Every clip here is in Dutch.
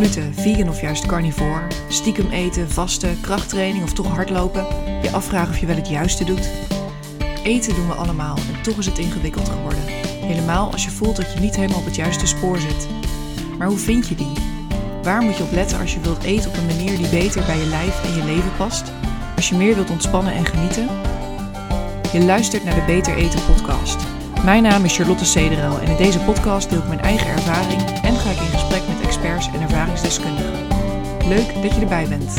gluten, vegan of juist carnivore, stiekem eten, vasten, krachttraining of toch hardlopen, je afvragen of je wel het juiste doet? Eten doen we allemaal en toch is het ingewikkeld geworden. Helemaal als je voelt dat je niet helemaal op het juiste spoor zit. Maar hoe vind je die? Waar moet je op letten als je wilt eten op een manier die beter bij je lijf en je leven past? Als je meer wilt ontspannen en genieten? Je luistert naar de Beter Eten podcast. Mijn naam is Charlotte Cederel en in deze podcast deel ik mijn eigen ervaring in gesprek met experts en ervaringsdeskundigen. Leuk dat je erbij bent.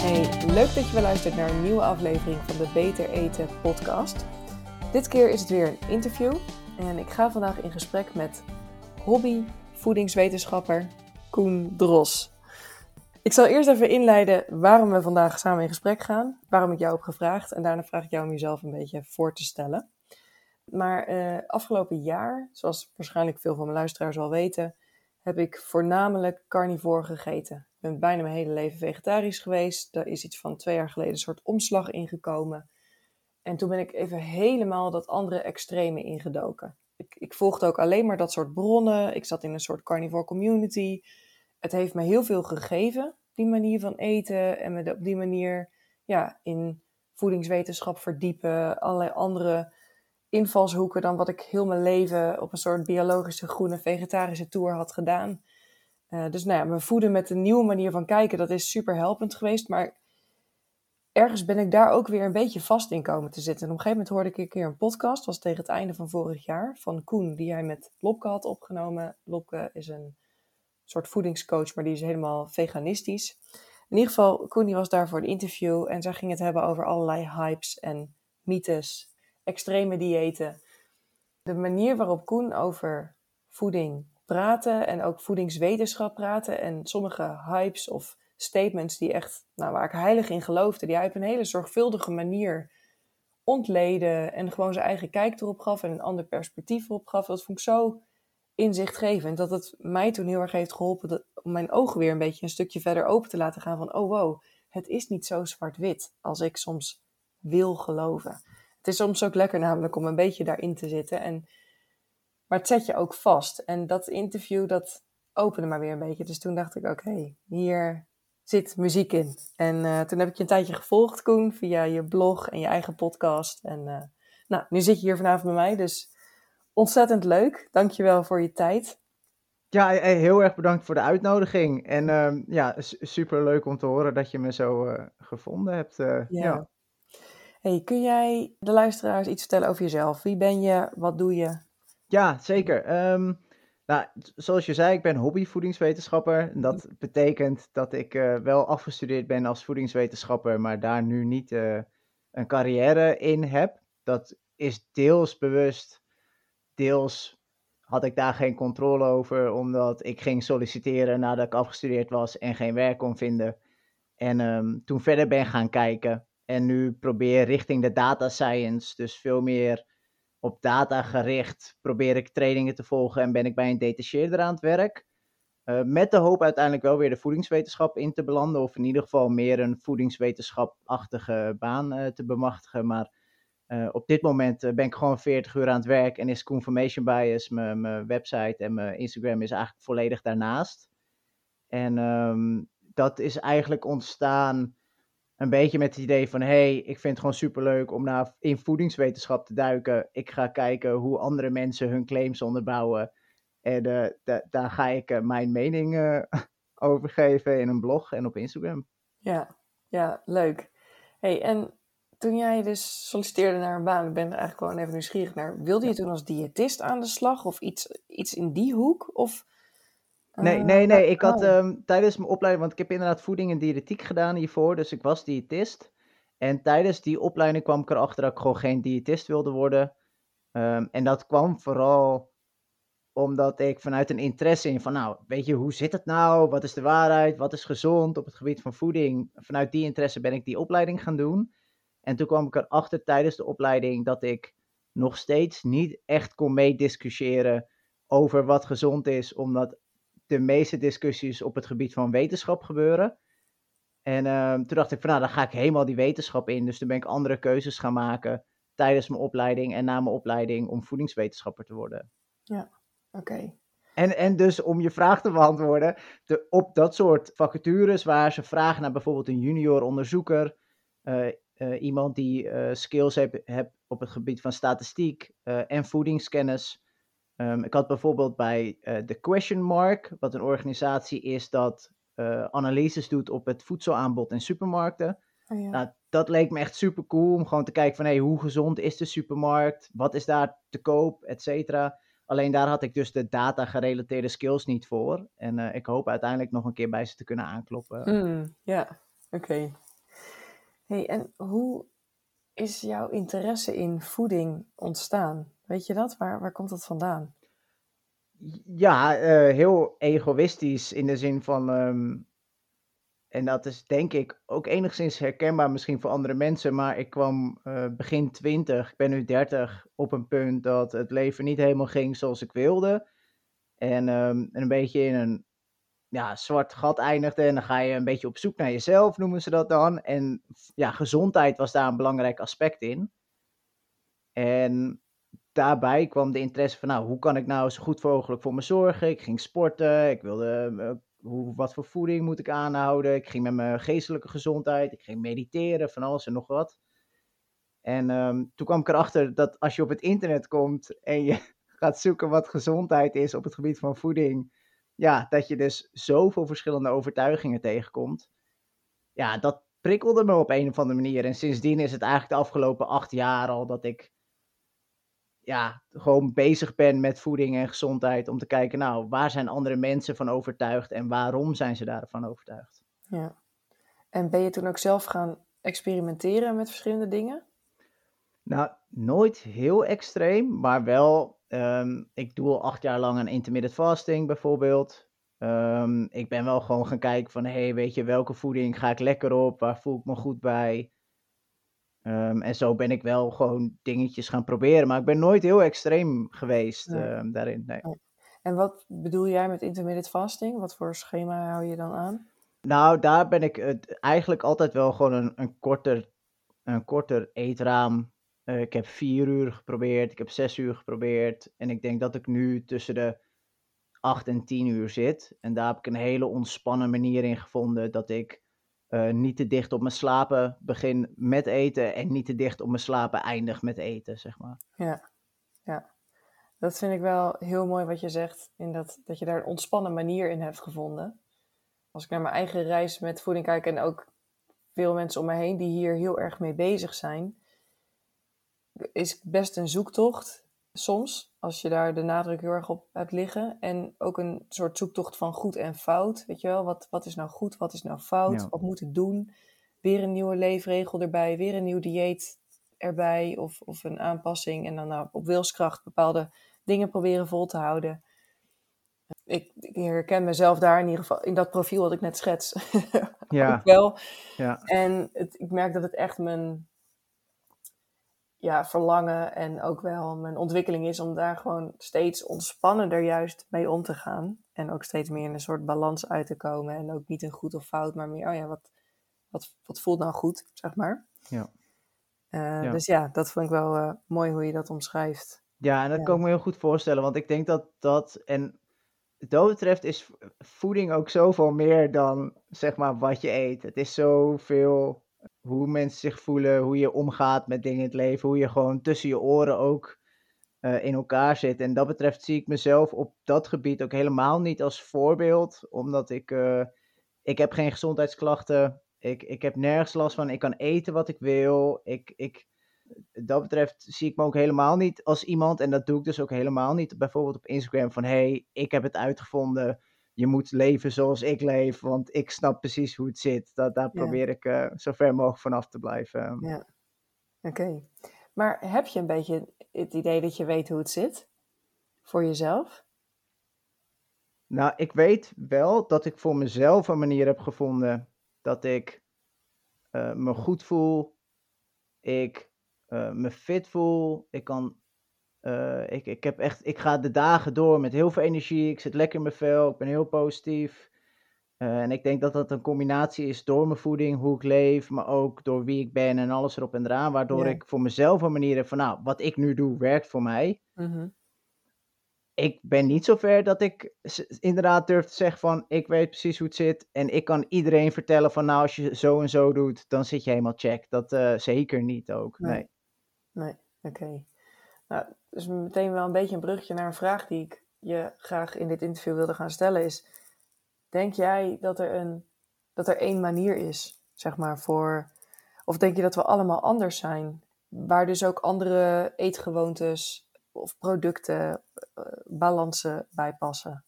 Hey, leuk dat je weer luistert naar een nieuwe aflevering van de Beter Eten podcast. Dit keer is het weer een interview en ik ga vandaag in gesprek met hobby voedingswetenschapper Koen Dros. Ik zal eerst even inleiden waarom we vandaag samen in gesprek gaan, waarom ik jou heb gevraagd en daarna vraag ik jou om jezelf een beetje voor te stellen. Maar eh, afgelopen jaar, zoals waarschijnlijk veel van mijn luisteraars al weten, heb ik voornamelijk carnivore gegeten. Ik ben bijna mijn hele leven vegetarisch geweest. Daar is iets van twee jaar geleden een soort omslag ingekomen. En toen ben ik even helemaal dat andere extreme ingedoken. Ik, ik volgde ook alleen maar dat soort bronnen. Ik zat in een soort carnivore community. Het heeft me heel veel gegeven, die manier van eten. En me op die manier ja, in voedingswetenschap verdiepen. Allerlei andere invalshoeken dan wat ik heel mijn leven op een soort biologische groene vegetarische tour had gedaan. Uh, dus nou ja, me voeden met een nieuwe manier van kijken, dat is super helpend geweest. Maar ergens ben ik daar ook weer een beetje vast in komen te zitten. En op een gegeven moment hoorde ik een keer een podcast, was tegen het einde van vorig jaar, van Koen, die hij met Lopke had opgenomen. Lopke is een soort voedingscoach, maar die is helemaal veganistisch. In ieder geval, Koen die was daar voor een interview en zij ging het hebben over allerlei hypes en mythes, extreme diëten. De manier waarop Koen over voeding praatte en ook voedingswetenschap praatte en sommige hypes of statements die echt, nou, waar ik heilig in geloofde, die hij op een hele zorgvuldige manier ontleden en gewoon zijn eigen kijk erop gaf en een ander perspectief erop gaf. Dat vond ik zo inzichtgevend dat het mij toen heel erg heeft geholpen om mijn ogen weer een beetje een stukje verder open te laten gaan van, oh wow, het is niet zo zwart-wit als ik soms wil geloven. Het is soms ook lekker namelijk om een beetje daarin te zitten. En, maar het zet je ook vast. En dat interview, dat opende maar weer een beetje. Dus toen dacht ik, oké, hier zit muziek in. En uh, toen heb ik je een tijdje gevolgd, Koen, via je blog en je eigen podcast. En uh, nou, nu zit je hier vanavond bij mij, dus ontzettend leuk. Dankjewel voor je tijd. Ja, eh, heel erg bedankt voor de uitnodiging. En uh, ja, super leuk om te horen dat je me zo gevonden hebt. Ja. ja. Hey, kun jij de luisteraars iets vertellen over jezelf? Wie ben je? Wat doe je? Ja, zeker. Um, nou, zoals je zei, ik ben hobbyvoedingswetenschapper. En dat betekent dat ik uh, wel afgestudeerd ben als voedingswetenschapper, maar daar nu niet uh, een carrière in heb. Dat is deels bewust, deels had ik daar geen controle over, omdat ik ging solliciteren nadat ik afgestudeerd was en geen werk kon vinden. En um, toen verder ben gaan kijken en nu probeer richting de data science, dus veel meer op data gericht probeer ik trainingen te volgen en ben ik bij een detacheerder aan het werk. Uh, met de hoop uiteindelijk wel weer de voedingswetenschap in te belanden, of in ieder geval meer een voedingswetenschapachtige baan uh, te bemachtigen. Maar uh, op dit moment ben ik gewoon 40 uur aan het werk en is Confirmation Bias, mijn website en mijn Instagram, is eigenlijk volledig daarnaast. En um, dat is eigenlijk ontstaan een beetje met het idee van: hey, ik vind het gewoon superleuk om naar in voedingswetenschap te duiken. Ik ga kijken hoe andere mensen hun claims onderbouwen. En uh, daar ga ik uh, mijn mening uh, over geven in een blog en op Instagram. Ja, ja, leuk. Hey, en toen jij dus solliciteerde naar een baan, ik ben er eigenlijk gewoon even nieuwsgierig naar. Wilde je toen als diëtist aan de slag of iets, iets in die hoek? Of Nee, nee, nee. Ik had um, tijdens mijn opleiding, want ik heb inderdaad voeding en diëtetiek gedaan hiervoor, dus ik was diëtist. En tijdens die opleiding kwam ik erachter dat ik gewoon geen diëtist wilde worden. Um, en dat kwam vooral omdat ik vanuit een interesse in van, nou, weet je, hoe zit het nou? Wat is de waarheid? Wat is gezond op het gebied van voeding? Vanuit die interesse ben ik die opleiding gaan doen. En toen kwam ik erachter tijdens de opleiding dat ik nog steeds niet echt kon meediscussiëren over wat gezond is, omdat de meeste discussies op het gebied van wetenschap gebeuren. En uh, toen dacht ik van nou, dan ga ik helemaal die wetenschap in. Dus toen ben ik andere keuzes gaan maken. tijdens mijn opleiding en na mijn opleiding om voedingswetenschapper te worden. Ja, oké. En, en dus om je vraag te beantwoorden, de, op dat soort vacatures waar ze vragen naar bijvoorbeeld een junior onderzoeker, uh, uh, iemand die uh, skills heeft heb op het gebied van statistiek en voedingskennis. Um, ik had bijvoorbeeld bij de Question Mark, wat een organisatie is dat analyses doet op het voedselaanbod in supermarkten. Oh, ja. nou, dat leek me echt super cool om gewoon te kijken van hey, hoe gezond is de supermarkt, wat is daar te koop, et cetera. Alleen daar had ik dus de data gerelateerde skills niet voor. En uh, ik hoop uiteindelijk nog een keer bij ze te kunnen aankloppen. Mm, ja, oké. Hey, en hoe is jouw interesse in voeding ontstaan? Weet je dat? Waar, waar komt dat vandaan? Ja, uh, heel egoïstisch in de zin van um, en dat is denk ik ook enigszins herkenbaar misschien voor andere mensen, maar ik kwam uh, begin 20, ik ben nu 30, op een punt dat het leven niet helemaal ging zoals ik wilde. En, um, en een beetje in een ja, zwart gat eindigde. En dan ga je een beetje op zoek naar jezelf, noemen ze dat dan. En ja, gezondheid was daar een belangrijk aspect in. En daarbij kwam de interesse van, nou, hoe kan ik nou zo goed mogelijk voor me zorgen? Ik ging sporten, ik wilde uh, hoe, wat voor voeding moet ik aanhouden. Ik ging met mijn geestelijke gezondheid, ik ging mediteren, van alles en nog wat. En um, toen kwam ik erachter dat als je op het internet komt en je gaat zoeken wat gezondheid is op het gebied van voeding, ja, dat je dus zoveel verschillende overtuigingen tegenkomt. Ja, dat prikkelde me op een of andere manier. En sindsdien is het eigenlijk de afgelopen acht jaar al dat ik ja, gewoon bezig ben met voeding en gezondheid. Om te kijken, nou, waar zijn andere mensen van overtuigd en waarom zijn ze daarvan overtuigd? Ja. En ben je toen ook zelf gaan experimenteren met verschillende dingen? Nou, nooit heel extreem, maar wel. Um, ik doe al acht jaar lang een intermittent fasting bijvoorbeeld. Um, ik ben wel gewoon gaan kijken van, hé, hey, weet je, welke voeding ga ik lekker op? Waar voel ik me goed bij? Um, en zo ben ik wel gewoon dingetjes gaan proberen. Maar ik ben nooit heel extreem geweest nee. uh, daarin. Nee. En wat bedoel jij met intermittent fasting? Wat voor schema hou je dan aan? Nou, daar ben ik het eigenlijk altijd wel gewoon een, een, korter, een korter eetraam. Uh, ik heb vier uur geprobeerd, ik heb zes uur geprobeerd. En ik denk dat ik nu tussen de acht en tien uur zit. En daar heb ik een hele ontspannen manier in gevonden dat ik uh, niet te dicht op mijn slapen begin met eten en niet te dicht op mijn slapen eindig met eten, zeg maar. Ja, ja. Dat vind ik wel heel mooi wat je zegt, in dat, dat je daar een ontspannen manier in hebt gevonden. Als ik naar mijn eigen reis met voeding kijk en ook veel mensen om me heen die hier heel erg mee bezig zijn, is best een zoektocht soms, als je daar de nadruk heel erg op hebt liggen. En ook een soort zoektocht van goed en fout. Weet je wel, wat, wat is nou goed, wat is nou fout, Ja. wat moet ik doen? Weer een nieuwe leefregel erbij, weer een nieuw dieet erbij of, of een aanpassing. En dan nou op wilskracht bepaalde dingen proberen vol te houden. Ik, ik herken mezelf daar in ieder geval, in dat profiel wat ik net schets, Ja, wel. ja, En het, ik merk dat het echt mijn ja, verlangen en ook wel mijn ontwikkeling is om daar gewoon steeds ontspannender juist mee om te gaan. En ook steeds meer in een soort balans uit te komen. En ook niet een goed of fout, maar meer, oh ja, wat, wat, wat voelt nou goed, zeg maar. ja. Eh, Ja. Dus ja, dat vond ik wel eh, mooi hoe je dat omschrijft. Ja, en dat Ja. kan ik me heel goed voorstellen, want ik denk dat dat, en dat betreft is voeding ook zoveel meer dan, zeg maar, wat je eet. Het is zoveel hoe mensen zich voelen, hoe je omgaat met dingen in het leven, hoe je gewoon tussen je oren ook eh, in elkaar zit. En dat betreft zie ik mezelf op dat gebied ook helemaal niet als voorbeeld, omdat ik, eh, ik heb geen gezondheidsklachten, ik, ik heb nergens last van, ik kan eten wat ik wil, ik, ik, dat betreft zie ik me ook helemaal niet als iemand, en dat doe ik dus ook helemaal niet, bijvoorbeeld op Instagram, van hey, ik heb het uitgevonden, je moet leven zoals ik leef, want ik snap precies hoe het zit. Dat, daar Ja. probeer ik eh, zo ver mogelijk vanaf te blijven. Ja, oké. Maar heb je een beetje het idee dat je weet hoe het zit? Voor jezelf? Nou, ik weet wel dat ik voor mezelf een manier heb gevonden dat ik eh, me goed voel, ik eh, me fit voel, ik kan, eh, ik, ik heb echt, ik ga de dagen door met heel veel energie, ik zit lekker in mijn vel, ik ben heel positief. Eh, en ik denk dat dat een combinatie is door mijn voeding, hoe ik leef, maar ook door wie ik ben en alles erop en eraan. Waardoor Ja. ik voor mezelf een manier heb van, nou, wat ik nu doe, werkt voor mij. Mhm. Ik ben niet zover dat ik inderdaad durf te zeggen van, ik weet precies hoe het zit. En ik kan iedereen vertellen van, nou, als je zo en zo doet, dan zit je helemaal check. Dat eh, zeker niet ook, Nee. nee. Nee, oké. Nou, dus meteen wel een beetje een brugje naar een vraag die ik je graag in dit interview wilde gaan stellen is: denk jij dat er een dat er één manier is, zeg maar, voor of denk je dat we allemaal anders zijn, waar dus ook andere eetgewoontes of producten, eh, balansen bij passen?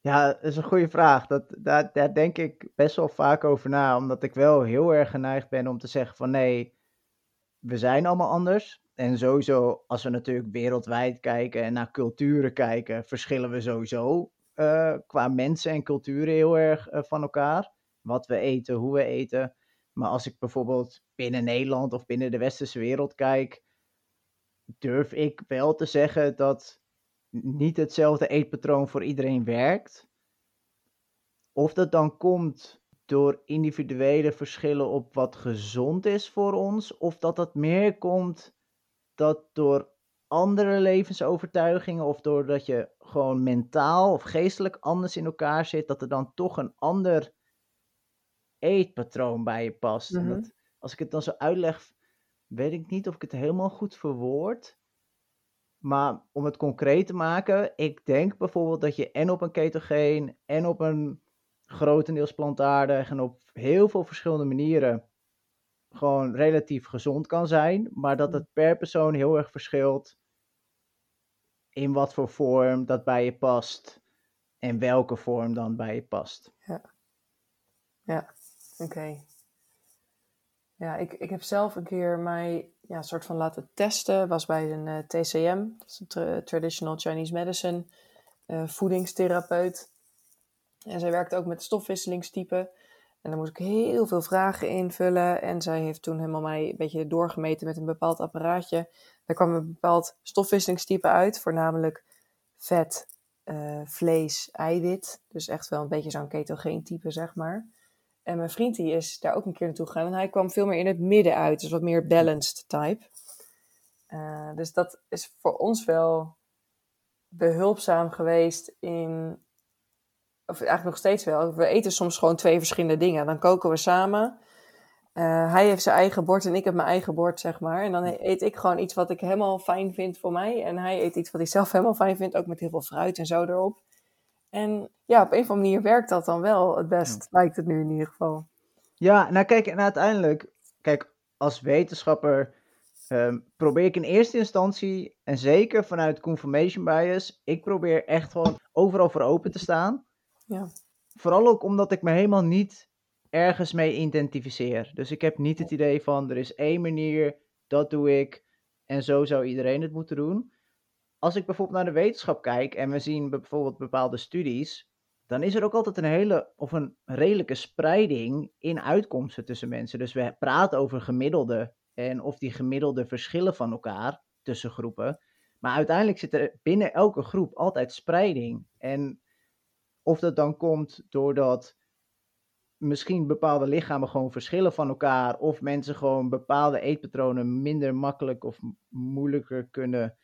Ja, dat is een goede vraag. Dat, daar, daar denk ik best wel vaak over na, omdat ik wel heel erg geneigd ben om te zeggen van nee, we zijn allemaal anders. En sowieso, als we natuurlijk wereldwijd kijken en naar culturen kijken, verschillen we sowieso eh, qua mensen en culturen heel erg eh, van elkaar. Wat we eten, hoe we eten. Maar als ik bijvoorbeeld binnen Nederland of binnen de westerse wereld kijk, durf ik wel te zeggen dat niet hetzelfde eetpatroon voor iedereen werkt. Of dat dan komt door individuele verschillen op wat gezond is voor ons, of dat dat meer komt dat door andere levensovertuigingen of doordat je gewoon mentaal of geestelijk anders in elkaar zit, dat er dan toch een ander eetpatroon bij je past. En Mhm. dat, als ik het dan zo uitleg, weet ik niet of ik het helemaal goed verwoord. Maar om het concreet te maken, ik denk bijvoorbeeld dat je en op een ketogeen en op een grotendeels plantaardig en op heel veel verschillende manieren gewoon relatief gezond kan zijn, maar dat het per persoon heel erg verschilt in wat voor vorm dat bij je past en welke vorm dan bij je past. Ja, oké. Ja, ik, ik heb zelf een keer mij ja, soort van laten testen. Was bij een eh, TCM, dat is een tra- Traditional Chinese Medicine, eh, voedingstherapeut. En zij werkte ook met stofwisselingstypen. En daar moest ik heel veel vragen invullen. En zij heeft toen helemaal mij een beetje doorgemeten met een bepaald apparaatje. Daar kwam een bepaald stofwisselingstype uit, voornamelijk vet, eh, vlees, eiwit. Dus echt wel een beetje zo'n ketogeen type, zeg maar. En mijn vriend die is daar ook een keer naartoe gegaan. En hij kwam veel meer in het midden uit. Dus wat meer balanced type. Eh, dus dat is voor ons wel behulpzaam geweest in... Of eigenlijk nog steeds wel. We eten soms gewoon twee verschillende dingen. Dan koken we samen. Eh, hij heeft zijn eigen bord en ik heb mijn eigen bord, zeg maar. En dan eet ik gewoon iets wat ik helemaal fijn vind voor mij. En hij eet iets wat hij zelf helemaal fijn vindt. Ook met heel veel fruit en zo erop. En ja, op een of andere manier werkt dat dan wel het best. Lijkt het nu in ieder geval. Ja, nou kijk, en uiteindelijk, kijk, als wetenschapper ehm, probeer ik in eerste instantie, en zeker vanuit confirmation bias, ik probeer echt gewoon overal voor open te staan. Ja. Vooral ook omdat ik me helemaal niet ergens mee identificeer. Dus ik heb niet het idee van, er is één manier, dat doe ik, en zo zou iedereen het moeten doen. Als ik bijvoorbeeld naar de wetenschap kijk en we zien bijvoorbeeld bepaalde studies, dan is er ook altijd een hele of een redelijke spreiding in uitkomsten tussen mensen. Dus we praten over gemiddelde en of die gemiddelde verschillen van elkaar tussen groepen. Maar uiteindelijk zit er binnen elke groep altijd spreiding. En of dat dan komt doordat misschien bepaalde lichamen gewoon verschillen van elkaar, of mensen gewoon bepaalde eetpatronen minder makkelijk of moeilijker kunnen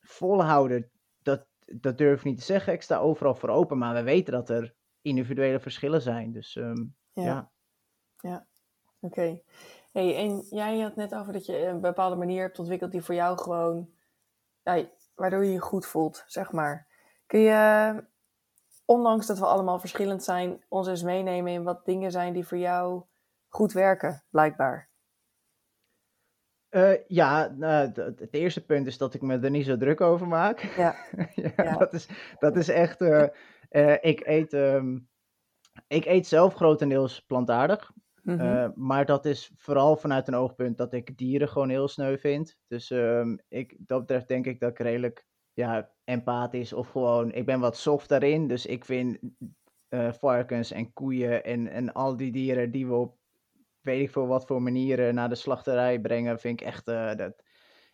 volhouden, dat, dat durf ik niet te zeggen. Ik sta overal voor open, maar we weten dat er individuele verschillen zijn. Dus um, ja. ja. Oké. Hey, en jij had net over dat je een bepaalde manier hebt ontwikkeld die voor jou gewoon, ja, waardoor je je goed voelt, zeg maar. Kun je, ondanks dat we allemaal verschillend zijn, ons eens meenemen in wat dingen zijn die voor jou goed werken, blijkbaar? Uh, ja, nou, het eerste punt is dat ik me er niet zo druk over maak. Ja. ja, ja. Dat, is, dat is echt. Uh, uh, ik, eet, um, ik eet zelf grotendeels plantaardig. Mm -hmm. maar dat is vooral vanuit een oogpunt dat ik dieren gewoon heel sneu vind. Dus um, ik, dat betreft denk ik dat ik redelijk ja, empathisch of gewoon. Ik ben wat soft daarin. Dus ik vind varkens en koeien en, en al die dieren die we op weet ik veel wat voor manieren naar de slachterij brengen, vind ik echt. Uh, dat,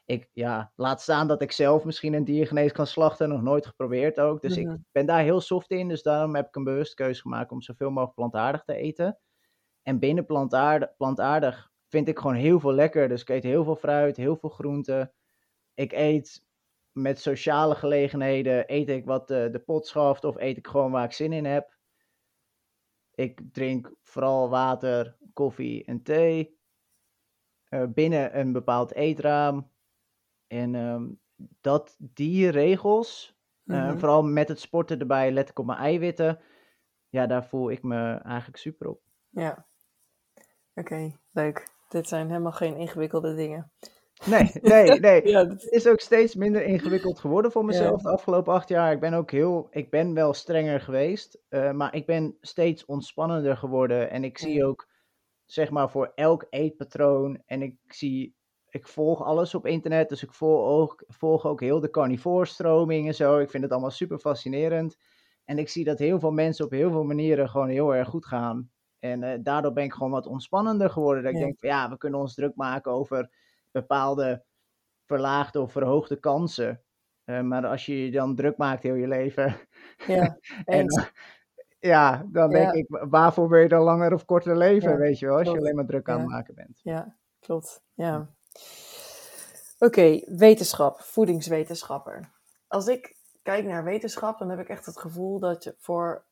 ik, ja, laat staan dat ik zelf misschien een diergenees kan slachten, nog nooit geprobeerd ook. Dus Mhm. ik ben daar heel soft in, dus daarom heb ik een bewust keuze gemaakt om zoveel mogelijk plantaardig te eten. En binnen plantaardig, plantaardig vind ik gewoon heel veel lekker. Dus ik eet heel veel fruit, heel veel groenten. Ik eet met sociale gelegenheden, eet ik wat eh, de pot schaft of eet ik gewoon waar ik zin in heb. Ik drink vooral water, koffie en thee. eh, binnen een bepaald eetraam. En ehm, dat, die regels, eh, Mhm. vooral met het sporten erbij, let ik op mijn eiwitten. Ja, daar voel ik me eigenlijk super op. Ja. Oké, leuk. Dit zijn helemaal geen ingewikkelde dingen. Nee, nee, nee. Ja, dat- Het is ook steeds minder ingewikkeld geworden voor mezelf Ja. de afgelopen acht jaar. Ik ben ook heel, ik ben wel strenger geweest, eh, maar ik ben steeds ontspannender geworden. En ik zie Ja. ook, zeg maar, voor elk eetpatroon. En ik zie, ik volg alles op internet, dus ik volg ook, volg ook heel de carnivoorstroming en zo. Ik vind het allemaal super fascinerend. En ik zie dat heel veel mensen op heel veel manieren gewoon heel erg goed gaan. En eh, daardoor ben ik gewoon wat ontspannender geworden. Dat ik denk van ja, we kunnen ons druk maken over bepaalde verlaagde of verhoogde kansen. Eh, maar als je je dan druk maakt heel je leven. ja, en, ja, dan denk Ja. ik, wa- waarvoor wil je dan langer of korter leven? Ja, weet je wel, als je alleen maar druk aan het maken bent. Ja, klopt. Ja. Oké, wetenschap, voedingswetenschapper. Als ik kijk naar wetenschap, dan heb ik echt het gevoel dat je voor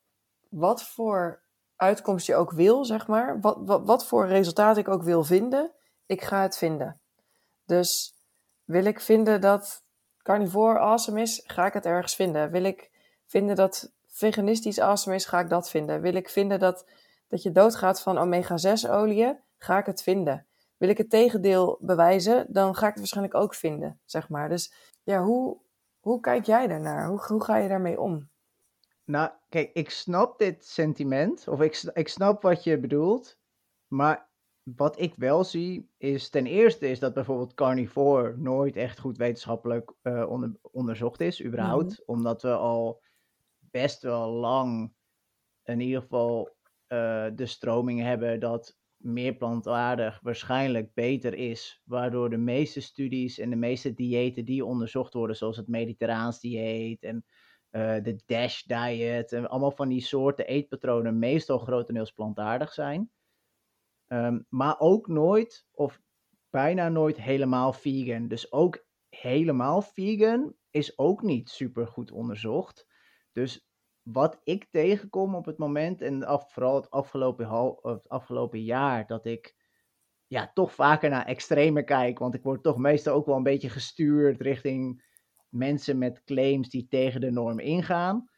wat voor uitkomst je ook wil, zeg maar, wat, wat, wat voor resultaat ik ook wil vinden, ik ga het vinden. Dus wil ik vinden dat carnivore awesome is, ga ik het ergens vinden. Wil ik vinden dat veganistisch awesome is, ga ik dat vinden. Wil ik vinden dat, dat je doodgaat van omega-6 oliën, ga ik het vinden. Wil ik het tegendeel bewijzen, dan ga ik het waarschijnlijk ook vinden, zeg maar. Dus ja, hoe, hoe kijk jij daarnaar? Hoe, hoe ga je daarmee om? Nou, kijk, ik snap dit sentiment, of ik, ik snap wat je bedoelt, maar wat ik wel zie is, ten eerste is dat bijvoorbeeld carnivore nooit echt goed wetenschappelijk eh, onder, onderzocht is, überhaupt, omdat we al best wel lang in ieder geval eh, de stroming hebben dat meer plantaardig waarschijnlijk beter is, waardoor de meeste studies en de meeste diëten die onderzocht worden, zoals het Mediterraans dieet en eh, de Dash diet en allemaal van die soorten eetpatronen meestal grotendeels plantaardig zijn. Ehm, maar ook nooit of bijna nooit helemaal vegan. Dus ook helemaal vegan is ook niet super goed onderzocht. Dus wat ik tegenkom op het moment, en af, vooral het afgelopen, het afgelopen jaar, dat ik ja, toch vaker naar extreme kijk. Want ik word toch meestal ook wel een beetje gestuurd richting mensen met claims die tegen de norm ingaan.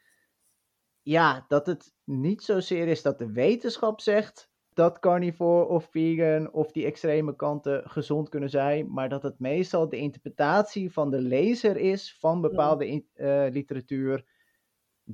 Ja, dat het niet zozeer is dat de wetenschap zegt dat carnivore of vegan of die extreme kanten gezond kunnen zijn, maar dat het meestal de interpretatie van de lezer is van bepaalde in- eh, literatuur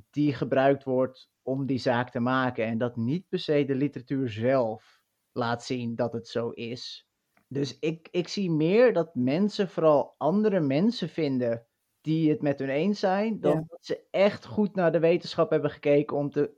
die gebruikt wordt om die zaak te maken. En dat niet per se de literatuur zelf laat zien dat het zo is. Dus ik, ik zie meer dat mensen vooral andere mensen vinden die het met hun eens zijn, dan Ja. dat ze echt goed naar de wetenschap hebben gekeken om te,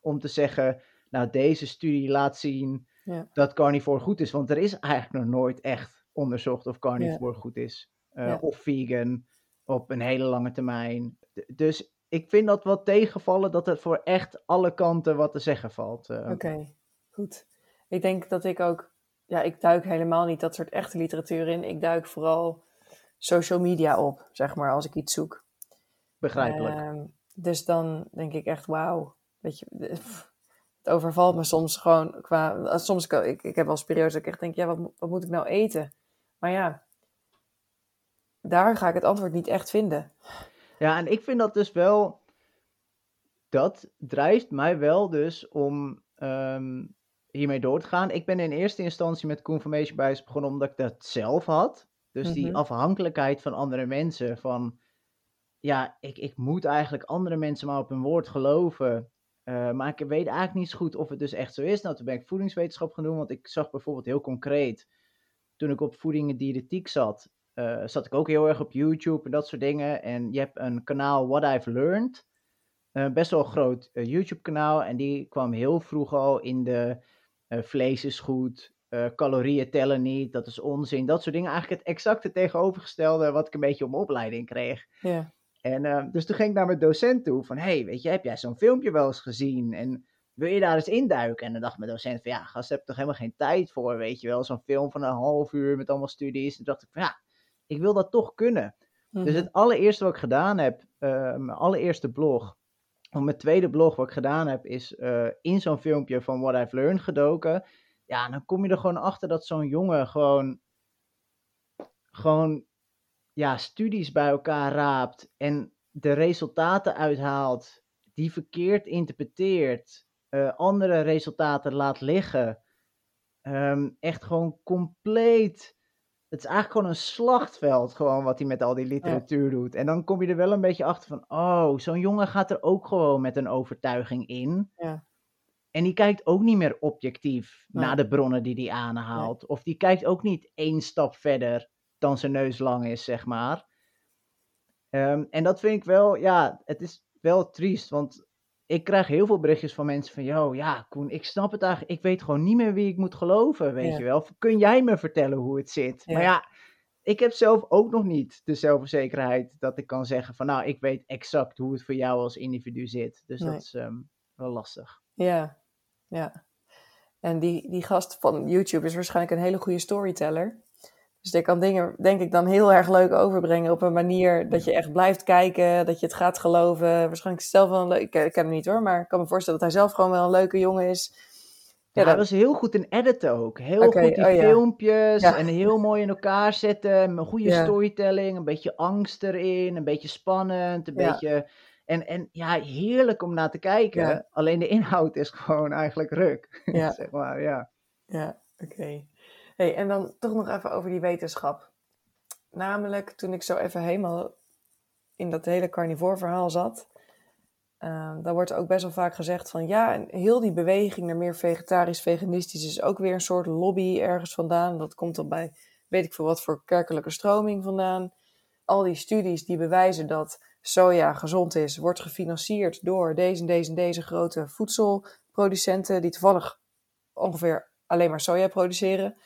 om te zeggen, nou deze studie laat zien Ja. dat carnivore goed is. Want er is eigenlijk nog nooit echt onderzocht of carnivore goed is. Eh, Ja. Of vegan op een hele lange termijn. Dus ik vind dat wat tegenvallen dat er voor echt alle kanten wat te zeggen valt. eh. Oké, goed. Ik denk dat ik ook, ja, ik duik helemaal niet dat soort echte literatuur in. Ik duik vooral social media op, zeg maar, als ik iets zoek. Begrijpelijk. Ehm, dus dan denk ik echt, wauw, weet je, pff, het overvalt me soms gewoon qua, eh, soms, ik, ik heb wel eens periodes dat ik echt denk, ja, wat, wat moet ik nou eten? Maar ja, daar ga ik het antwoord niet echt vinden. Ja, en ik vind dat dus wel. Dat drijft mij wel dus om ehm, hiermee door te gaan. Ik ben in eerste instantie met Confirmation Bias begonnen omdat ik dat zelf had. Dus die Mhm. afhankelijkheid van andere mensen. Van ja, ik, ik moet eigenlijk andere mensen maar op hun woord geloven. Eh, maar ik weet eigenlijk niet zo goed of het dus echt zo is. Nou, toen ben ik voedingswetenschap doen. Want ik zag bijvoorbeeld heel concreet. Toen ik op voeding en zat. eh, zat ik ook heel erg op YouTube en dat soort dingen. En je hebt een kanaal What I've Learned. Eh, best wel een groot eh, YouTube kanaal. En die kwam heel vroeg al in de vlees is goed. calorieën tellen niet, dat is onzin. Dat soort dingen. Eigenlijk het exacte tegenovergestelde wat ik een beetje mijn opleiding kreeg. Ja. En uh, dus toen ging ik naar mijn docent toe van, hey, weet je, heb jij zo'n filmpje wel eens gezien? En wil je daar eens induiken? En dan dacht mijn docent van, ja, gast, heb toch helemaal geen tijd voor, weet je wel. Zo'n film van een half uur met allemaal studies. En toen dacht ik van, ja, ik wil dat toch kunnen. Dus Mhm. het allereerste wat ik gedaan heb, uh, mijn allereerste blog, of mijn tweede blog wat ik gedaan heb, is uh, in zo'n filmpje van What I've Learned gedoken. Ja, dan kom je er gewoon achter dat zo'n jongen gewoon, gewoon, ja, studies bij elkaar raapt en de resultaten uithaalt, die verkeerd interpreteert, uh, andere resultaten laat liggen. Um, echt gewoon compleet het is eigenlijk gewoon een slachtveld, gewoon wat hij met al die literatuur ja. doet. En dan kom je er wel een beetje achter van, oh, zo'n jongen gaat er ook gewoon met een overtuiging in. Ja. En die kijkt ook niet meer objectief Nee. naar de bronnen die hij aanhaalt. Of die kijkt ook niet één stap verder dan zijn neus lang is, zeg maar. Um, en dat vind ik wel, ja, het is wel triest, want ik krijg heel veel berichtjes van mensen van, yo, ja, Koen, ik snap het eigenlijk, ik weet gewoon niet meer wie ik moet geloven, weet Ja. je wel. Kun jij me vertellen hoe het zit? Ja. Maar ja, ik heb zelf ook nog niet de zelfverzekerheid dat ik kan zeggen van, nou, ik weet exact hoe het voor jou als individu zit. Dus Nee. dat is um, wel lastig. Ja, ja. En die, die gast van YouTube is waarschijnlijk een hele goede storyteller. Dus die kan dingen, denk ik, dan heel erg leuk overbrengen op een manier dat je echt blijft kijken, dat je het gaat geloven. Waarschijnlijk is zelf wel een leuk, ik ken ik hem niet hoor, maar ik kan me voorstellen dat hij zelf gewoon wel een leuke jongen is. Ja, Ja, dat- was heel goed in editen ook. Heel goed die oh filmpjes Ja. en heel mooi in elkaar zetten. Een goede storytelling, een beetje angst erin, een beetje spannend, een beetje... En, en ja, heerlijk om naar te kijken. Alleen de inhoud is gewoon eigenlijk ruk. Ja. zeg maar, ja. Ja, oké. Hey, en dan toch nog even over die wetenschap. Namelijk, toen ik zo even helemaal in dat hele carnivore verhaal zat, ehm dan wordt ook best wel vaak gezegd van ja, en heel die beweging naar meer vegetarisch, veganistisch is ook weer een soort lobby ergens vandaan. Dat komt dan bij weet ik veel wat voor kerkelijke stroming vandaan. Al die studies die bewijzen dat soja gezond is, wordt gefinancierd door deze en deze en deze grote voedselproducenten die toevallig ongeveer alleen maar soja produceren.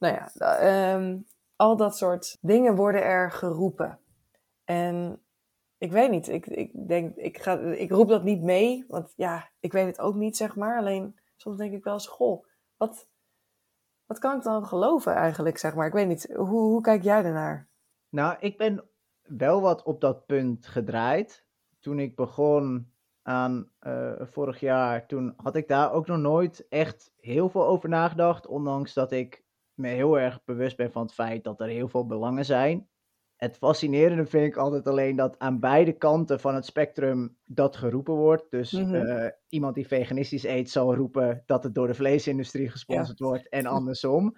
Nou ja, ehm, al dat soort dingen worden er geroepen. En ik weet niet, ik, ik denk, ik, ga, ik roep dat niet mee, want ja, ik weet het ook niet, zeg maar. Alleen soms denk ik wel eens, goh, wat, wat kan ik dan geloven eigenlijk, zeg maar? Ik weet niet, hoe, hoe kijk jij ernaar? Nou, ik ben wel wat op dat punt gedraaid. Toen ik begon aan eh, vorig jaar, toen had ik daar ook nog nooit echt heel veel over nagedacht. Ondanks dat ik me heel erg bewust ben van het feit dat er heel veel belangen zijn. Het fascinerende vind ik altijd alleen dat aan beide kanten van het spectrum dat geroepen wordt. Dus Mhm. eh, iemand die veganistisch eet zal roepen dat het door de vleesindustrie gesponsord wordt en andersom.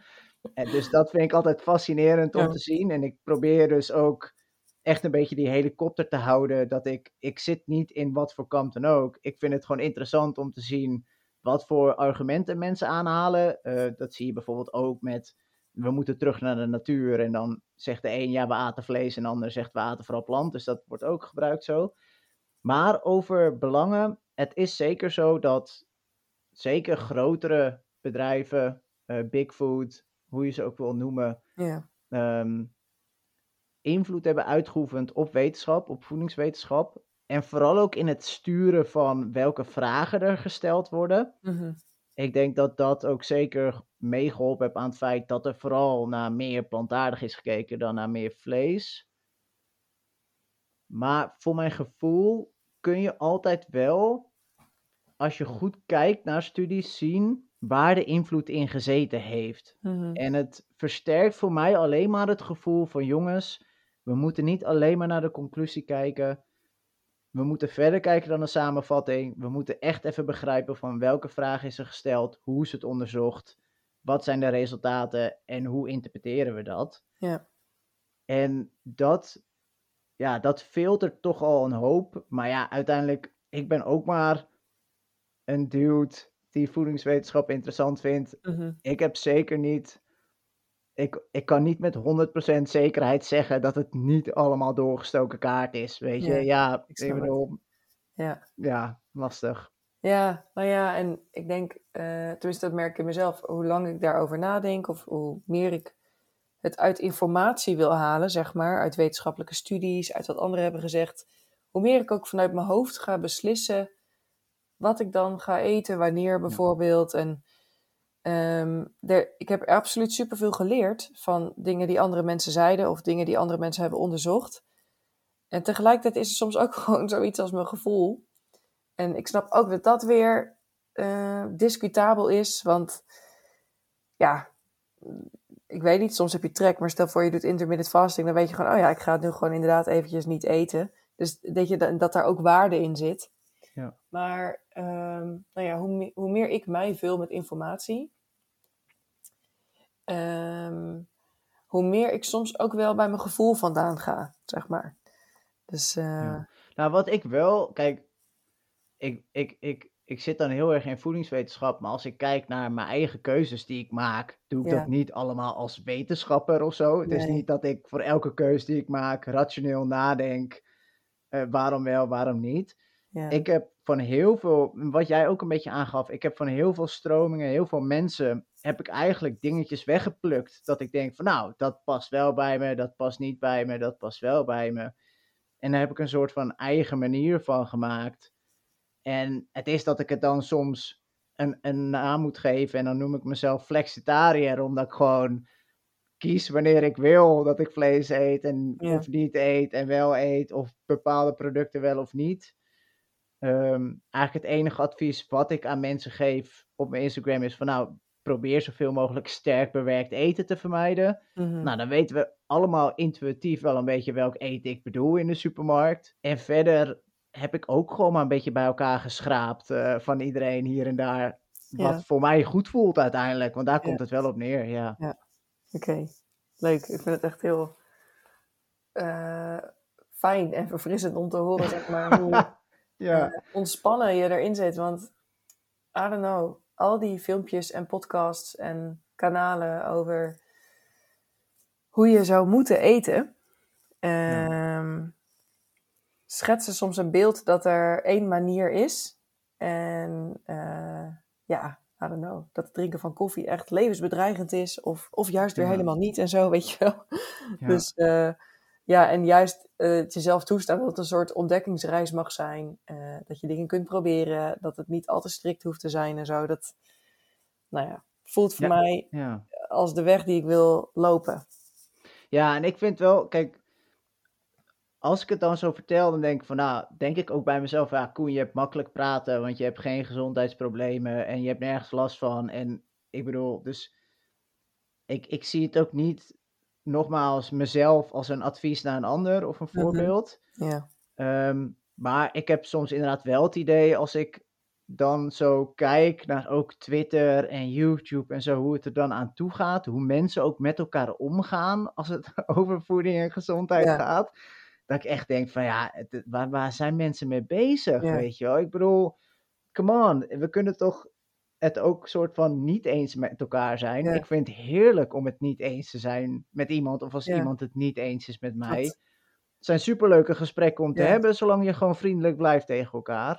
En dus dat vind ik altijd fascinerend om Ja. te zien. En ik probeer dus ook echt een beetje die helikopter te houden. Dat ik, ik zit niet in wat voor kamp dan ook. Ik vind het gewoon interessant om te zien wat voor argumenten mensen aanhalen. Eh, dat zie je bijvoorbeeld ook met we moeten terug naar de natuur. En dan zegt de een ja, we aten vlees en de ander zegt we aten vooral plant. Dus dat wordt ook gebruikt zo. Maar over belangen, het is zeker zo dat zeker grotere bedrijven, eh big food, hoe je ze ook wil noemen, Ja, ehm, invloed hebben uitgeoefend op wetenschap, op voedingswetenschap. En vooral ook in het sturen van welke vragen er gesteld worden. Mhm. Ik denk dat dat ook zeker meegeholpen heeft aan het feit dat er vooral naar meer plantaardig is gekeken dan naar meer vlees. Maar voor mijn gevoel kun je altijd wel, als je goed kijkt naar studies, zien waar de invloed in gezeten heeft. Mhm. En het versterkt voor mij alleen maar het gevoel van jongens, we moeten niet alleen maar naar de conclusie kijken. We moeten verder kijken dan de samenvatting. We moeten echt even begrijpen van welke vraag is er gesteld, hoe is het onderzocht, wat zijn de resultaten en hoe interpreteren we dat. ja, En dat, ja, dat filtert toch al een hoop. Maar ja, uiteindelijk, ik ben ook maar een dude die voedingswetenschap interessant vindt. Mhm. Ik heb zeker niet. Ik, ik kan niet met 100% zekerheid zeggen dat het niet allemaal doorgestoken kaart is. Weet je, Ja, ja, ik ik bedoel, ja. ja, lastig. Ja, nou ja, en ik denk, uh, tenminste dat merk ik in mezelf, hoe lang ik daarover nadenk of hoe meer ik het uit informatie wil halen, zeg maar, uit wetenschappelijke studies, uit wat anderen hebben gezegd, hoe meer ik ook vanuit mijn hoofd ga beslissen wat ik dan ga eten, wanneer bijvoorbeeld. En um, ik heb absoluut superveel geleerd van dingen die andere mensen zeiden of dingen die andere mensen hebben onderzocht. En tegelijkertijd is er soms ook gewoon zoiets als mijn gevoel. En ik snap ook dat dat weer uh, discutabel is, want ja, ik weet niet, soms heb je trek, maar stel voor je doet intermittent fasting, dan weet je gewoon, oh ja, ik ga het nu gewoon inderdaad eventjes niet eten. Dus dat, je, dat daar ook waarde in zit. Ja. Maar um, nou ja, hoe, hoe, meer ik mij vul met informatie, um, hoe meer ik soms ook wel bij mijn gevoel vandaan ga, zeg maar. Dus, uh... ja. Nou, wat ik wel, kijk, ik, ik, ik, ik zit dan heel erg in voedingswetenschap, maar als ik kijk naar mijn eigen keuzes die ik maak, doe ik dat niet allemaal als wetenschapper of zo. Het is niet dat ik voor elke keuze die ik maak rationeel nadenk, uh, waarom wel, waarom niet. Ja. Ik heb van heel veel, wat jij ook een beetje aangaf, ik heb van heel veel stromingen, heel veel mensen, heb ik eigenlijk dingetjes weggeplukt. Dat ik denk van nou, dat past wel bij me, dat past niet bij me, dat past wel bij me. En daar heb ik een soort van eigen manier van gemaakt. En het is dat ik het dan soms een, een naam moet geven en dan noem ik mezelf flexitariër, omdat ik gewoon kies wanneer ik wil dat ik vlees eet en of niet eet en wel eet of bepaalde producten wel of niet. Um, eigenlijk het enige advies wat ik aan mensen geef op mijn Instagram is van nou, probeer zoveel mogelijk sterk bewerkt eten te vermijden. Mhm. Nou, dan weten we allemaal intuïtief wel een beetje welk eten ik bedoel in de supermarkt. En verder heb ik ook gewoon maar een beetje bij elkaar geschraapt uh, van iedereen hier en daar. Wat voor mij goed voelt uiteindelijk, want daar komt het wel op neer, ja. ja. Oké, leuk. Ik vind het echt heel uh, fijn en verfrissend om te horen, zeg maar, hoe ja. Uh, ontspannen je erin zit. Want, I don't know, al die filmpjes en podcasts en kanalen over hoe je zou moeten eten, um, schetsen soms een beeld dat er één manier is. En uh, ja, I don't know, dat het drinken van koffie echt levensbedreigend is. Of, of juist weer helemaal niet en zo, weet je wel. Dus uh, ja, en juist uh, het jezelf toestaan dat het een soort ontdekkingsreis mag zijn. Uh, dat je dingen kunt proberen, dat het niet al te strikt hoeft te zijn en zo. Dat, nou ja, voelt voor mij ja. als de weg die ik wil lopen. Ja, en ik vind wel, kijk, als ik het dan zo vertel, dan denk ik van, nou, denk ik ook bij mezelf, ja, Koen, je hebt makkelijk praten, want je hebt geen gezondheidsproblemen en je hebt nergens last van. En ik bedoel, dus ik, ik zie het ook niet nogmaals mezelf als een advies naar een ander of een mhm. voorbeeld. Ja. Ehm, maar ik heb soms inderdaad wel het idee als ik dan zo kijk naar ook Twitter en YouTube en zo, hoe het er dan aan toe gaat, hoe mensen ook met elkaar omgaan als het over voeding en gezondheid gaat, dat ik echt denk van ja, waar, waar zijn mensen mee bezig, weet je wel? Ik bedoel, come on, we kunnen toch het ook soort van niet eens met elkaar zijn. Ik vind het heerlijk om het niet eens te zijn met iemand, of als iemand het niet eens is met mij. Het zijn superleuke gesprekken om te hebben, zolang je gewoon vriendelijk blijft tegen elkaar.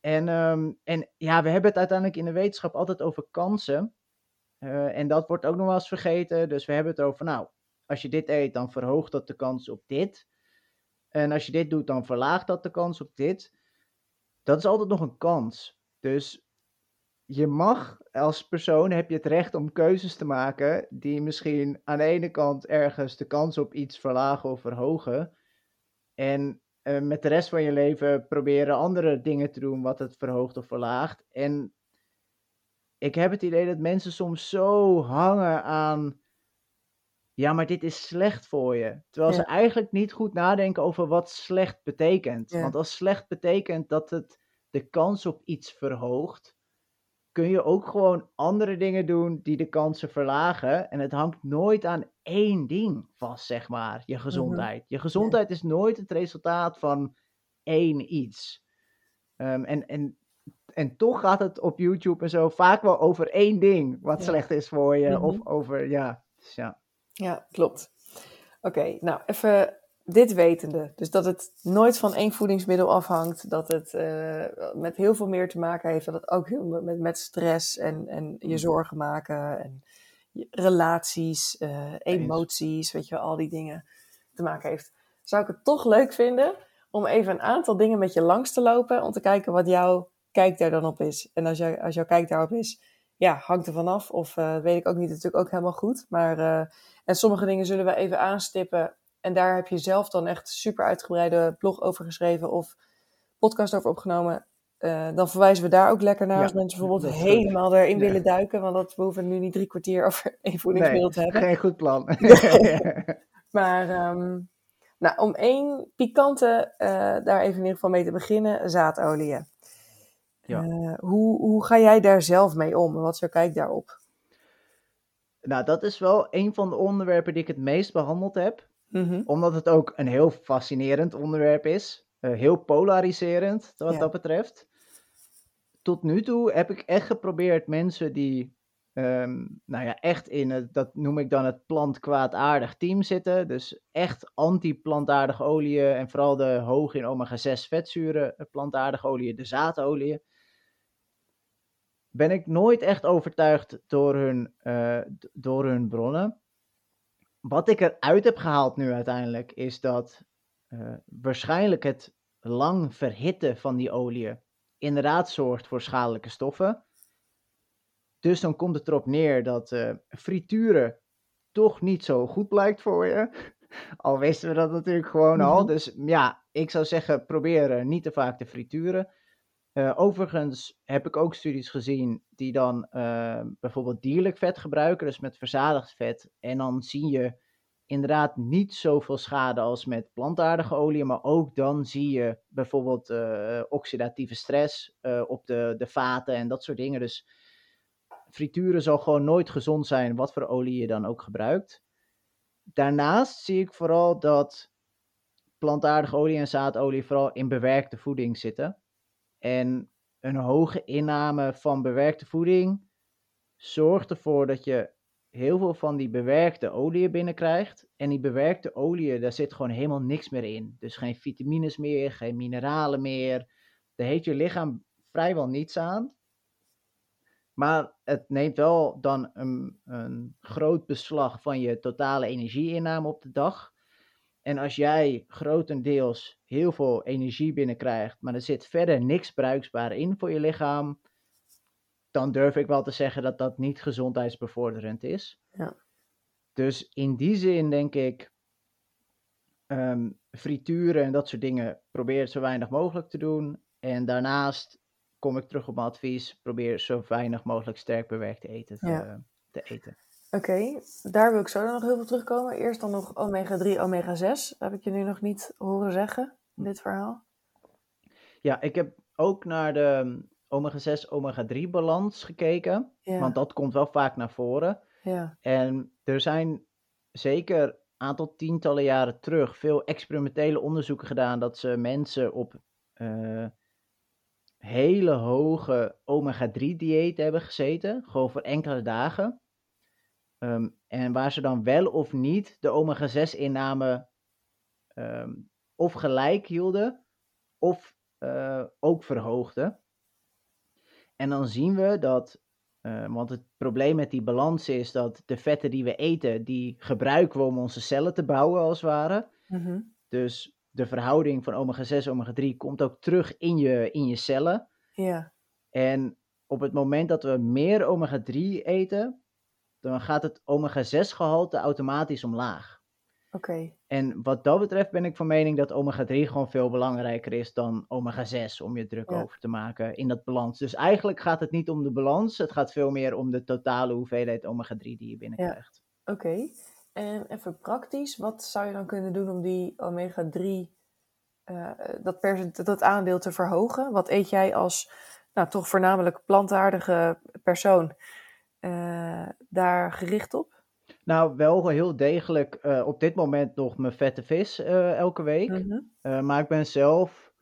En, um, en ja, we hebben het uiteindelijk in de wetenschap altijd over kansen. Uh, en dat wordt ook nog wel eens vergeten. Dus we hebben het over, nou, als je dit eet, dan verhoogt dat de kans op dit. En als je dit doet, dan verlaagt dat de kans op dit. Dat is altijd nog een kans. Dus je mag als persoon heb je het recht om keuzes te maken die misschien aan de ene kant ergens de kans op iets verlagen of verhogen. En uh, met de rest van je leven proberen andere dingen te doen wat het verhoogt of verlaagt. En ik heb het idee dat mensen soms zo hangen aan. Ja, maar dit is slecht voor je. Terwijl ze eigenlijk niet goed nadenken over wat slecht betekent. Want als slecht betekent dat het de kans op iets verhoogt, kun je ook gewoon andere dingen doen die de kansen verlagen. En het hangt nooit aan één ding vast, zeg maar, je mhm. gezondheid. Je gezondheid is nooit het resultaat van één iets. Um, en, en, en toch gaat het op YouTube en zo vaak wel over één ding wat slecht is voor je. Of mhm. over, ja, dus ja. Ja, klopt. Oké, nou even dit wetende, dus dat het nooit van één voedingsmiddel afhangt, dat het uh, met heel veel meer te maken heeft, dat het ook heel met, met stress en, en je mm. zorgen maken en relaties, uh, emoties, weet je, al die dingen te maken heeft, zou ik het toch leuk vinden om even een aantal dingen met je langs te lopen, om te kijken wat jouw kijk daar dan op is. En als, jij, als jouw kijk daarop is, ja, hangt er vanaf, of uh, weet ik ook niet, natuurlijk ook helemaal goed, maar en sommige dingen zullen we even aanstippen en daar heb je zelf dan echt super uitgebreide blog over geschreven of podcast over opgenomen. Uh, dan verwijzen we daar ook lekker naar als mensen bijvoorbeeld helemaal erin willen duiken. Want dat, we hoeven nu niet drie kwartier over één voedingsmiddel te hebben. Geen goed plan. maar um, nou, om één pikante, uh, daar even in ieder geval mee te beginnen, zaadolieën. Ja. Uh, hoe, hoe ga jij daar zelf mee om? Wat is jouw kijk daarop? Nou, dat is wel een van de onderwerpen die ik het meest behandeld heb. Mhm. Omdat het ook een heel fascinerend onderwerp is. Uh, heel polariserend wat dat betreft. Tot nu toe heb ik echt geprobeerd mensen die, um, nou ja, echt in het, dat noem ik dan het plantkwaadaardig team zitten. Dus echt anti-plantaardige oliën en vooral de hoog in omega-6 vetzuren eh, plantaardige oliën, de zaadolieën. Ben ik nooit echt overtuigd door hun, uh, door hun bronnen wat ik eruit heb gehaald nu uiteindelijk is dat uh, waarschijnlijk het lang verhitten van die olie inderdaad zorgt voor schadelijke stoffen. Dus dan komt het erop neer dat uh, frituren toch niet zo goed blijkt voor je. Al wisten we dat natuurlijk gewoon al. Mhm. Dus ja, ik zou zeggen, probeer niet te vaak te frituren. Uh, overigens heb ik ook studies gezien die dan uh, bijvoorbeeld dierlijk vet gebruiken, dus met verzadigd vet. En dan zie je inderdaad niet zoveel schade als met plantaardige olie, maar ook dan zie je bijvoorbeeld uh, oxidatieve stress op de, de vaten en dat soort dingen. Dus frituren zal gewoon nooit gezond zijn, wat voor olie je dan ook gebruikt. Daarnaast zie ik vooral dat plantaardige olie en zaadolie vooral in bewerkte voeding zitten. En een hoge inname van bewerkte voeding zorgt ervoor dat je heel veel van die bewerkte oliën binnenkrijgt. En die bewerkte oliën, daar zit gewoon helemaal niks meer in. Dus geen vitamines meer, geen mineralen meer. Daar heeft je lichaam vrijwel niets aan. Maar het neemt wel dan een, een groot beslag van je totale energieinname op de dag. En als jij grotendeels heel veel energie binnenkrijgt, maar er zit verder niks bruikbaar in voor je lichaam, dan durf ik wel te zeggen dat dat niet gezondheidsbevorderend is. Ja. Dus in die zin denk ik, um, frituren en dat soort dingen, probeer het zo weinig mogelijk te doen. En daarnaast kom ik terug op mijn advies, probeer zo weinig mogelijk sterk bewerkt eten te, te eten. Oké, daar wil ik zo dan nog heel veel terugkomen. Eerst dan nog omega-3, omega-6. Heb ik je nu nog niet horen zeggen in dit verhaal? Ja, ik heb ook naar de omega-6, omega-3 balans gekeken. Want dat komt wel vaak naar voren. Ja. En er zijn zeker een aantal tientallen jaren terug veel experimentele onderzoeken gedaan dat ze mensen op uh, hele hoge omega-3 dieet hebben gezeten, gewoon voor enkele dagen. Um, en waar ze dan wel of niet de omega-6 inname um, of gelijk hielden of uh, ook verhoogden. En dan zien we dat, uh, want het probleem met die balans is dat de vetten die we eten, die gebruiken we om onze cellen te bouwen als het ware. Mhm. Dus de verhouding van omega-6, omega-3 komt ook terug in je, in je cellen. Ja. En op het moment dat we meer omega-3 eten, dan gaat het omega-6 gehalte automatisch omlaag. Oké. En wat dat betreft ben ik van mening dat omega-3 gewoon veel belangrijker is dan omega-6 om je druk over te maken in dat balans. Dus eigenlijk gaat het niet om de balans, het gaat veel meer om de totale hoeveelheid omega-3 die je binnenkrijgt. Ja. Oké. En even praktisch, wat zou je dan kunnen doen om die omega-3, uh, dat, dat aandeel te verhogen? Wat eet jij als, nou toch voornamelijk plantaardige persoon uh, daar gericht op? Nou, wel heel degelijk uh, op dit moment nog mijn vette vis uh, elke week. Mhm. maar ik ben zelf,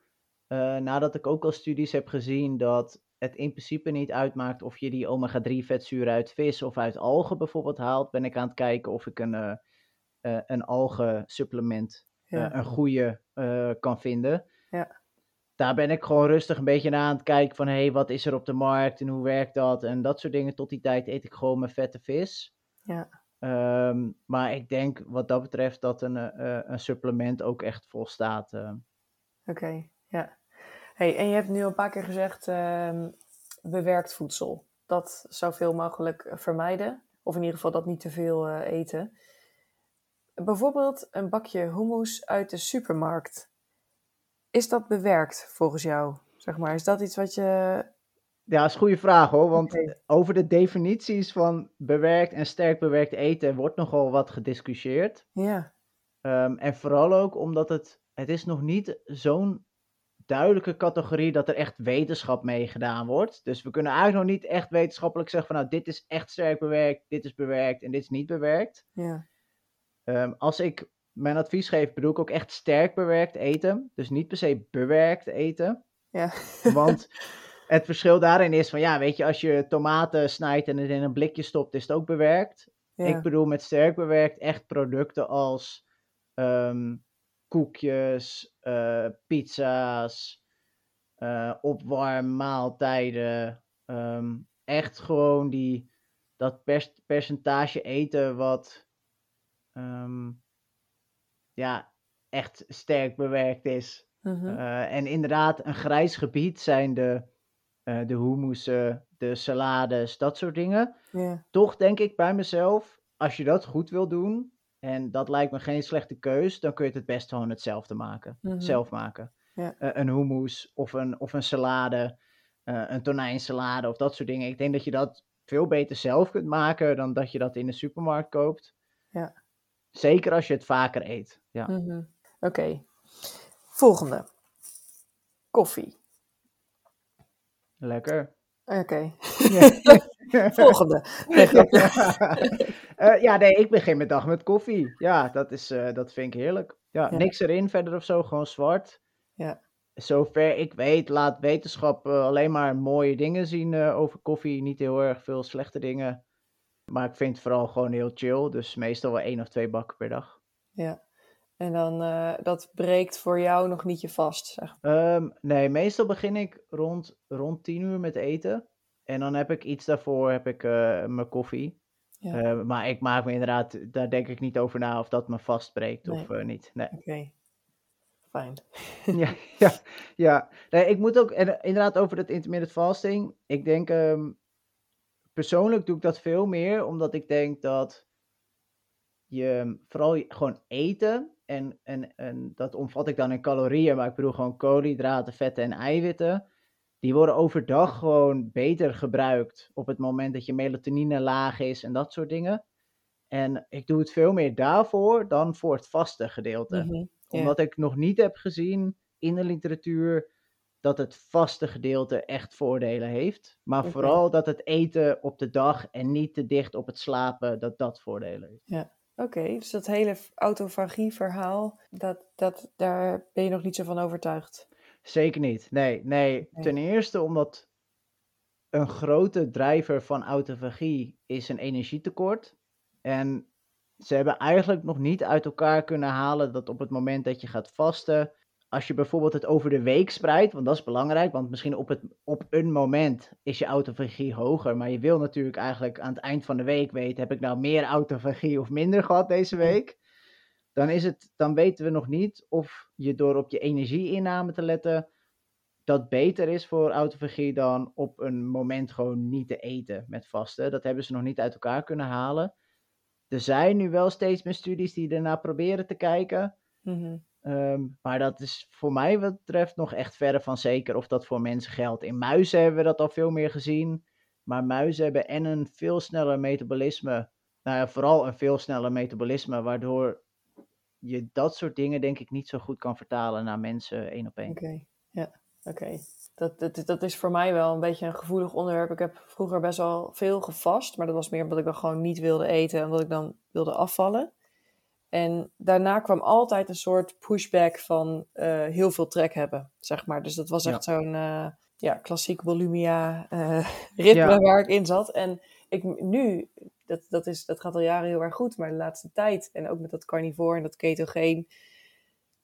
nadat ik ook al studies heb gezien dat het in principe niet uitmaakt of je die omega-3 vetzuren uit vis of uit algen bijvoorbeeld haalt, ben ik aan het kijken of ik een, een algensupplement eh, een goede eh, kan vinden. Ja. Daar ben ik gewoon rustig een beetje naar aan het kijken van, hé, hey, wat is er op de markt en hoe werkt dat? En dat soort dingen. Tot die tijd eet ik gewoon mijn vette vis. Ja. Ehm, maar ik denk wat dat betreft dat een, uh, een supplement ook echt volstaat. Uh. Oké, ja. Hey, en je hebt nu al een paar keer gezegd uh, bewerkt voedsel. Dat zoveel mogelijk vermijden. Of in ieder geval dat niet te veel eten. Bijvoorbeeld een bakje hummus uit de supermarkt. Is dat bewerkt volgens jou? Zeg maar, is dat iets wat je. Ja, dat is een goede vraag hoor. Want over de definities van bewerkt en sterk bewerkt eten wordt nogal wat gediscussieerd. Ja. Um, en vooral ook omdat het, het is nog niet zo'n duidelijke categorie dat er echt wetenschap mee gedaan wordt. Dus we kunnen eigenlijk nog niet echt wetenschappelijk zeggen van nou dit is echt sterk bewerkt, dit is bewerkt en dit is niet bewerkt. Ja. Um, als ik mijn advies geef, bedoel ik ook echt sterk bewerkt eten. Dus niet per se bewerkt eten. Ja. Want het verschil daarin is van, ja, weet je, als je tomaten snijdt en het in een blikje stopt, is het ook bewerkt. Ja. Ik bedoel met sterk bewerkt echt producten als um, koekjes, uh, pizza's, uh, opwarmmaaltijden. Um, echt gewoon die, dat per percentage eten wat um, ja, echt sterk bewerkt is. -hmm. uh, en inderdaad, een grijs gebied zijn de, uh, de hummussen, de salades, dat soort dingen. Yeah. Toch denk ik bij mezelf, als je dat goed wil doen, en dat lijkt me geen slechte keus, dan kun je het het best gewoon hetzelfde maken. -hmm. Zelf maken. Yeah. Uh, een hummus of een, of een salade, een tonijnsalade of dat soort dingen. Ik denk dat je dat veel beter zelf kunt maken dan dat je dat in de supermarkt koopt. Ja. Zeker als je het vaker eet. Ja. Mm -hmm. Oké. Okay. Volgende. Koffie. Lekker. Oké. Okay. Volgende. Nee, uh, ja, nee, ik begin mijn dag met koffie. Ja, dat, is, uh, dat vind ik heerlijk. Ja, Ja. niks erin verder of zo, gewoon zwart. Ja. Zover ik weet, laat wetenschap uh, alleen maar mooie dingen zien over koffie. Niet heel erg veel slechte dingen. Maar ik vind het vooral gewoon heel chill. Dus meestal wel één of twee bakken per dag. Ja. En dan, uh, dat breekt voor jou nog niet je vast, zeg um, nee, meestal begin ik rond, rond tien uur met eten. En dan heb ik iets daarvoor, heb ik uh, mijn koffie. Ja. Uh, maar ik maak me inderdaad, daar denk ik niet over na of dat me vastbreekt Nee. of niet. Nee. Oké. Okay. Fijn. ja, ja, ja. Nee, ik moet ook, en, inderdaad over het intermittent fasting. Ik denk, um, persoonlijk doe ik dat veel meer, omdat ik denk dat je vooral gewoon eten, en, en, en dat omvat ik dan in calorieën, maar ik bedoel gewoon koolhydraten, vetten en eiwitten. Die worden overdag gewoon beter gebruikt op het moment dat je melatonine laag is en dat soort dingen. En ik doe het veel meer daarvoor dan voor het vaste gedeelte. Mhm. Omdat ik nog niet heb gezien in de literatuur dat het vaste gedeelte echt voordelen heeft. Maar Oké. vooral dat het eten op de dag en niet te dicht op het slapen, dat dat voordelen heeft. Oké, dus dat hele autofagie-verhaal, dat, dat, daar ben je nog niet zo van overtuigd. Zeker niet. Nee, nee. Nee. Ten eerste omdat een grote drijver van autofagie is een energietekort. En ze hebben eigenlijk nog niet uit elkaar kunnen halen dat op het moment dat je gaat vasten, als je bijvoorbeeld het over de week spreidt, want dat is belangrijk, want misschien op, het, op een moment is je autofagie hoger, maar je wil natuurlijk eigenlijk aan het eind van de week weten, heb ik nou meer autofagie of minder gehad deze week? Dan, is het, dan weten we nog niet of je door op je energieinname te letten, dat beter is voor autofagie dan op een moment gewoon niet te eten met vasten. Dat hebben ze nog niet uit elkaar kunnen halen. Er zijn nu wel steeds meer studies die ernaar proberen te kijken. Mhm. Um, maar dat is voor mij wat betreft nog echt verre van zeker of dat voor mensen geldt. In muizen hebben we dat al veel meer gezien. Maar muizen hebben en een veel sneller metabolisme. Nou ja, vooral een veel sneller metabolisme. Waardoor je dat soort dingen denk ik niet zo goed kan vertalen naar mensen één op één. Oké, ja, oké. Dat, dat, dat is voor mij wel een beetje een gevoelig onderwerp. Ik heb vroeger best wel veel gevast. Maar dat was meer omdat ik dan gewoon niet wilde eten. En omdat ik dan wilde afvallen. En daarna kwam altijd een soort pushback van uh, heel veel trek hebben, zeg maar. Dus dat was echt ja. zo'n uh, ja, klassiek volumia uh, ritme ja. waar ik in zat. En ik, nu, dat, dat, is, dat gaat al jaren heel erg goed, maar de laatste tijd, en ook met dat carnivore en dat ketogeen,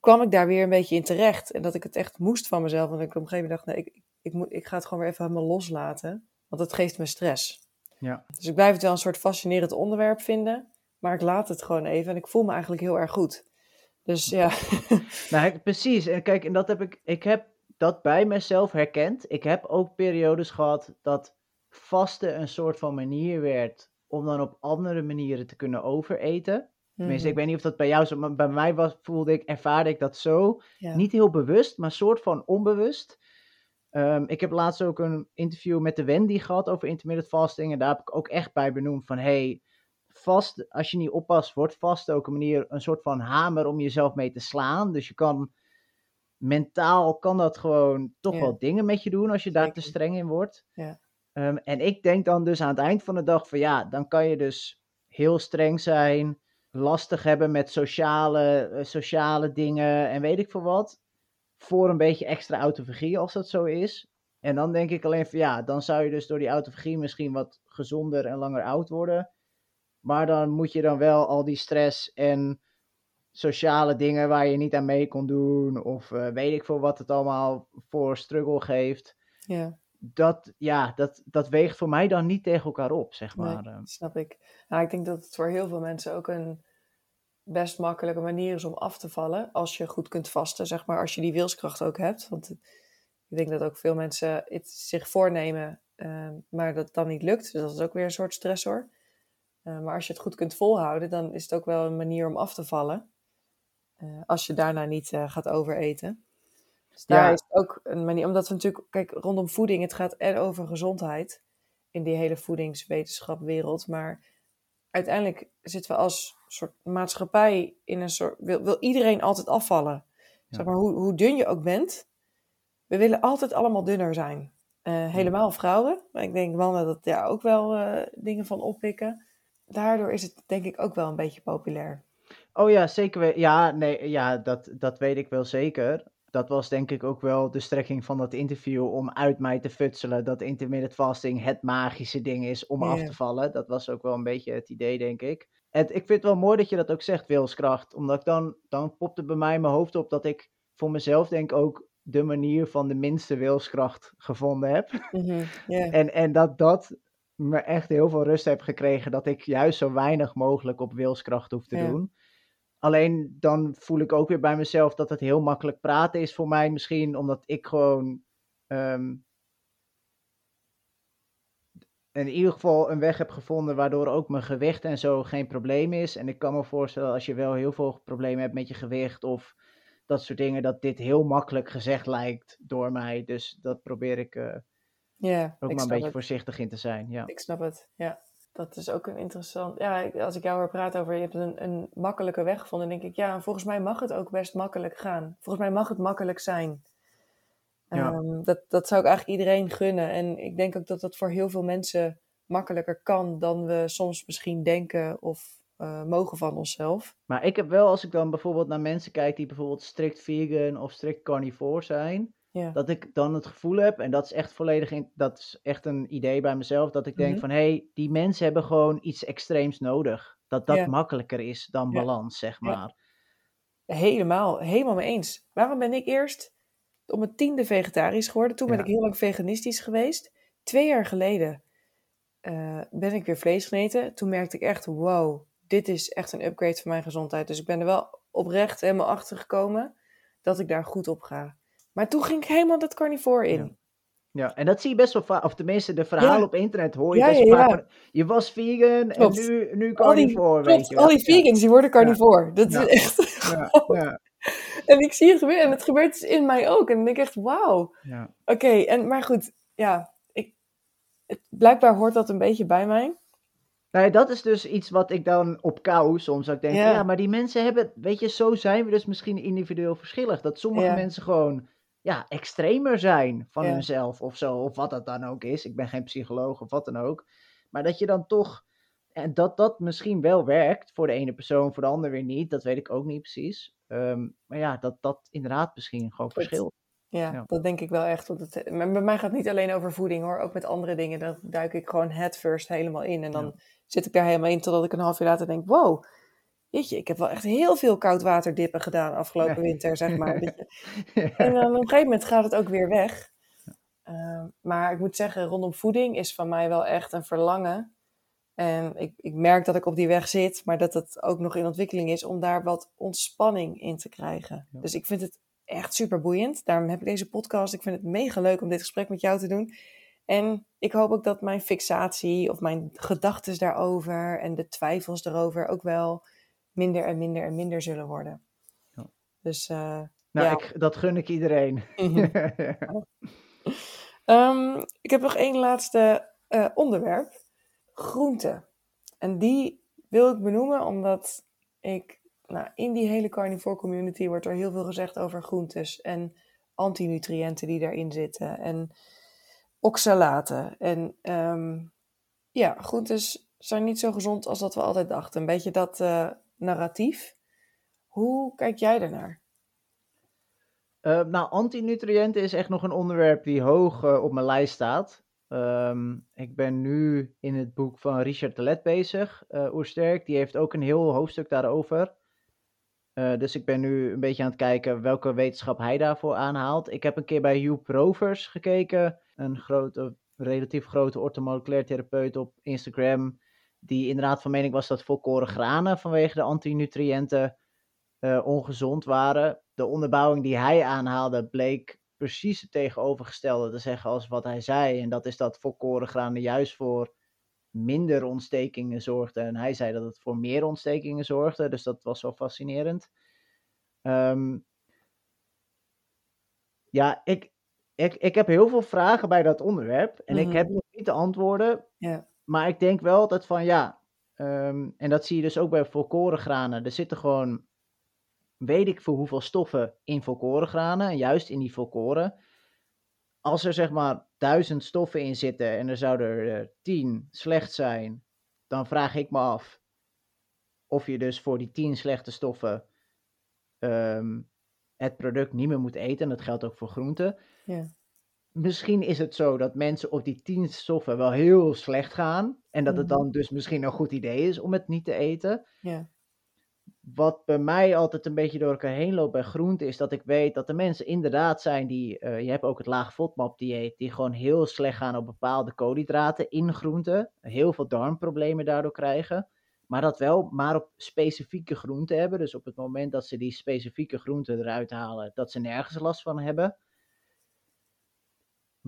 kwam ik daar weer een beetje in terecht. En dat ik het echt moest van mezelf. En dat ik op een gegeven moment dacht, nee, ik, ik, moet, ik ga het gewoon weer even helemaal loslaten. Want het geeft me stress. Ja. Dus ik blijf het wel een soort fascinerend onderwerp vinden. Maar ik laat het gewoon even en ik voel me eigenlijk heel erg goed. Dus ja. Nou, precies. En kijk, en dat heb ik, ik heb dat bij mezelf herkend. Ik heb ook periodes gehad dat vasten een soort van manier werd om dan op andere manieren te kunnen overeten. Tenminste, ik Mhm. weet niet of dat bij jou zo, maar bij mij was, voelde ik, ervaarde ik dat zo. Ja. Niet heel bewust, maar soort van onbewust. Ehm, ik heb laatst ook een interview met de Wendy gehad over intermittent fasting. En daar heb ik ook echt bij benoemd van, hey, vast, als je niet oppast, wordt vast ook een manier, een soort van hamer om jezelf mee te slaan. Dus je kan, mentaal kan dat gewoon toch Ja. wel dingen met je doen als je daar te streng in wordt. Ja. Ehm, en ik denk dan dus aan het eind van de dag van ja, dan kan je dus heel streng zijn, lastig hebben met sociale, eh, sociale dingen en weet ik veel wat. Voor een beetje extra autofagie als dat zo is. En dan denk ik alleen van ja, dan zou je dus door die autofagie misschien wat gezonder en langer oud worden. Maar dan moet je dan wel al die stress en sociale dingen waar je niet aan mee kon doen. Of eh, weet ik veel wat het allemaal voor struggle geeft ja. dat, ja, dat, dat weegt voor mij dan niet tegen elkaar op, zeg maar. eh. Snap ik. Nou, ik denk dat het voor heel veel mensen ook een best makkelijke manier is om af te vallen. Als je goed kunt vasten, zeg maar. Als je die wilskracht ook hebt. Want ik denk dat ook veel mensen het zich voornemen, eh, maar dat het dan niet lukt. Dus dat is ook weer een soort stressor. Eh, maar als je het goed kunt volhouden, dan is het ook wel een manier om af te vallen. Eh, als je daarna niet eh, gaat overeten. Dus daar Ja. is ook een manier. Omdat we natuurlijk, kijk, rondom voeding, het gaat en over gezondheid in die hele voedingswetenschapwereld. Maar uiteindelijk zitten we als soort maatschappij in een soort. Wil, wil iedereen altijd afvallen? Ja. Zeg maar, hoe, hoe dun je ook bent, we willen altijd allemaal dunner zijn. Helemaal vrouwen, maar ik denk mannen dat daar ook wel dingen van oppikken. Daardoor is het denk ik ook wel een beetje populair. Oh ja, zeker. Ja, nee, ja dat, dat weet ik wel zeker. Dat was denk ik ook wel de strekking van dat interview om uit mij te futselen dat intermittent fasting het magische ding is om af te vallen. Dat was ook wel een beetje het idee, denk ik. Het, ik vind het wel mooi dat je dat ook zegt, wilskracht. Omdat ik dan, dan popt er bij mij in mijn hoofd op dat ik voor mezelf denk ook de manier van de minste wilskracht gevonden heb. Mhm. En, en dat dat me echt heel veel rust heeft gekregen. Dat ik juist zo weinig mogelijk op wilskracht hoef te Ja. doen. Alleen dan voel ik ook weer bij mezelf dat het heel makkelijk praten is voor mij misschien. Omdat ik gewoon ehm, in ieder geval een weg heb gevonden waardoor ook mijn gewicht en zo geen probleem is. En ik kan me voorstellen als je wel heel veel problemen hebt met je gewicht of dat soort dingen, dat dit heel makkelijk gezegd lijkt door mij. Dus dat probeer ik eh, ja, ook maar een beetje het. voorzichtig in te zijn. Ja. Ik snap het, ja. Dat is ook een interessant... Ja, als ik jou hoor praten over... Je hebt een, een makkelijke weg gevonden, denk ik... Ja, volgens mij mag het ook best makkelijk gaan. Volgens mij mag het makkelijk zijn. Ja. Ehm, dat, dat zou ik eigenlijk iedereen gunnen. En ik denk ook dat dat voor heel veel mensen makkelijker kan... dan we soms misschien denken of eh, mogen van onszelf. Maar ik heb wel, als ik dan bijvoorbeeld naar mensen kijk die bijvoorbeeld strikt vegan of strikt carnivore zijn, Ja, dat ik dan het gevoel heb, en dat is echt volledig, in, dat is echt een idee bij mezelf, dat ik denk Mhm. van, hé, hey, die mensen hebben gewoon iets extreems nodig. Dat dat Ja. makkelijker is dan balans, zeg maar. helemaal, helemaal mee eens. Waarom ben ik eerst om het tiende vegetarisch geworden? Toen ben ik heel lang veganistisch geweest. Twee jaar geleden eh, ben ik weer vlees geneten. Toen merkte ik echt, wow, dit is echt een upgrade voor mijn gezondheid. Dus ik ben er wel oprecht helemaal achter gekomen dat ik daar goed op ga. Maar toen ging ik helemaal dat carnivore in. Ja. Ja, en dat zie je best wel vaak, of tenminste de verhalen Ja. op internet hoor je Ja, best wel vaak je was vegan Klopt. en nu, nu Al die, carnivore, klopt, al die vegans die worden carnivore. Dat is echt... Ja, ja, En ik zie het gebeuren en het gebeurt dus in mij ook. En dan denk ik echt, wauw. ja. Oké, en maar goed, ja, ik, het, blijkbaar hoort dat een beetje bij mij. Nou ja, dat is dus iets wat ik dan op kou soms ook denk. Ja. Ja. maar die mensen hebben, weet je, zo zijn we dus misschien individueel verschillig. Dat sommige Ja. mensen gewoon, ja, extremer zijn van Ja. hunzelf of zo. Of wat dat dan ook is. Ik ben geen psycholoog of wat dan ook. Maar dat je dan toch, en dat dat misschien wel werkt voor de ene persoon, voor de ander weer niet. Dat weet ik ook niet precies. Ehm, maar ja, dat dat inderdaad misschien gewoon Goed. verschilt. Ja, Ja. dat denk ik wel echt. Want het, maar bij mij gaat het niet alleen over voeding hoor, ook met andere dingen. Dan duik ik gewoon head first helemaal in. En dan Ja. zit ik daar helemaal in totdat ik een half jaar later denk, wow, jeetje, ik heb wel echt heel veel koudwaterdippen gedaan afgelopen winter, zeg maar. En dan op een gegeven moment gaat het ook weer weg. Ehm, maar ik moet zeggen, rondom voeding is van mij wel echt een verlangen. En ik, ik merk dat ik op die weg zit, maar dat het ook nog in ontwikkeling is om daar wat ontspanning in te krijgen. Dus ik vind het echt super boeiend. Daarom heb ik deze podcast. Ik vind het mega leuk om dit gesprek met jou te doen. En ik hoop ook dat mijn fixatie of mijn gedachten daarover en de twijfels erover ook wel minder en minder en minder zullen worden. Ja. Dus uh, nou, ja. ik, dat gun ik iedereen. um, ik heb nog één laatste uh, onderwerp. Groenten. En die wil ik benoemen omdat ik, nou, in die hele carnivore community wordt er heel veel gezegd over groentes en antinutriënten die daarin zitten en oxalaten. En um, ja, groentes zijn niet zo gezond als dat we altijd dachten. Een beetje dat uh, narratief. Hoe kijk jij daarnaar? Uh, nou, antinutriënten is echt nog een onderwerp die hoog uh, op mijn lijst staat. Um, ik ben nu in het boek van Richard Telet bezig, uh, Oersterk. Die heeft ook een heel hoofdstuk daarover. dus ik ben nu een beetje aan het kijken welke wetenschap hij daarvoor aanhaalt. Ik heb een keer bij Hugh Rovers gekeken, een grote, relatief grote orthomoleculair therapeut op Instagram die inderdaad van mening was dat volkoren granen vanwege de antinutriënten uh, ongezond waren. De onderbouwing die hij aanhaalde bleek precies het tegenovergestelde te zeggen als wat hij zei. En dat is dat volkoren granen juist voor minder ontstekingen zorgden. En hij zei dat het voor meer ontstekingen zorgde. Dus dat was wel fascinerend. Um, ja, ik, ik, ik heb heel veel vragen bij dat onderwerp. En ik mhm. heb nog niet de antwoorden. Ja. Maar ik denk wel dat van ja, ehm, en dat zie je dus ook bij volkorengranen. Er zitten gewoon, weet ik voor hoeveel stoffen in volkorengranen. En juist in die volkoren. Als er zeg maar duizend stoffen in zitten en er zouden er tien slecht zijn. Dan vraag ik me af of je dus voor die tien slechte stoffen ehm, het product niet meer moet eten. En dat geldt ook voor groenten. Ja misschien is het zo dat mensen op die tien stoffen wel heel slecht gaan. En dat het mhm. dan dus misschien een goed idee is om het niet te eten. Ja. Wat bij mij altijd een beetje door elkaar heen loopt bij groenten, is dat ik weet dat er mensen inderdaad zijn die, uh, je hebt ook het laag FODMAP dieet, die gewoon heel slecht gaan op bepaalde koolhydraten in groenten. Heel veel darmproblemen daardoor krijgen. Maar dat wel maar op specifieke groenten hebben. Dus op het moment dat ze die specifieke groenten eruit halen, dat ze nergens last van hebben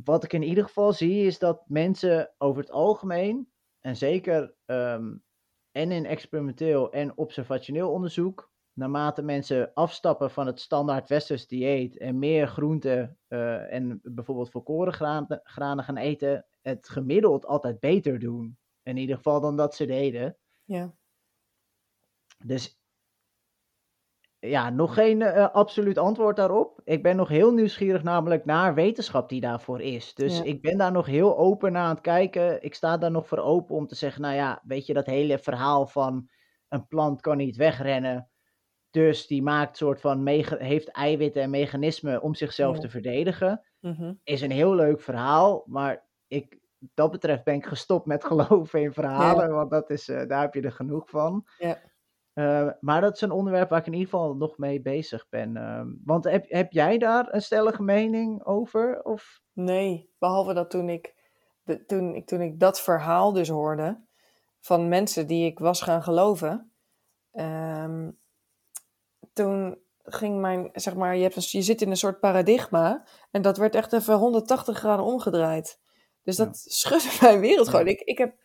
wat ik in ieder geval zie is dat mensen over het algemeen, en zeker um, en in experimenteel en observationeel onderzoek, naarmate mensen afstappen van het standaard westers dieet en meer groenten uh, en bijvoorbeeld volkoren granen, granen gaan eten, het gemiddeld altijd beter doen. In ieder geval dan dat ze deden. Ja. Dus ja, nog geen uh, absoluut antwoord daarop. Ik ben nog heel nieuwsgierig namelijk naar wetenschap die daarvoor is. Dus ik ben daar nog heel open naar aan het kijken. Ik sta daar nog voor open om te zeggen, nou ja, weet je, dat hele verhaal van een plant kan niet wegrennen. Dus die maakt soort van, heeft eiwitten en mechanismen om zichzelf te verdedigen. Mhm. Is een heel leuk verhaal, maar ik, dat betreft ben ik gestopt met geloven in verhalen, want dat is, uh, daar heb je er genoeg van. Ja. Uh, maar dat is een onderwerp waar ik in ieder geval nog mee bezig ben. Uh, want heb, heb jij daar een stellige mening over? Of? Nee, behalve dat toen ik, de, toen, ik, toen ik dat verhaal dus hoorde van mensen die ik was gaan geloven, um, toen ging mijn, zeg maar, je, hebt een, je zit in een soort paradigma en dat werd echt even 180 graden omgedraaid. Dus dat ja. schudde mijn wereld gewoon. Ik, ik heb,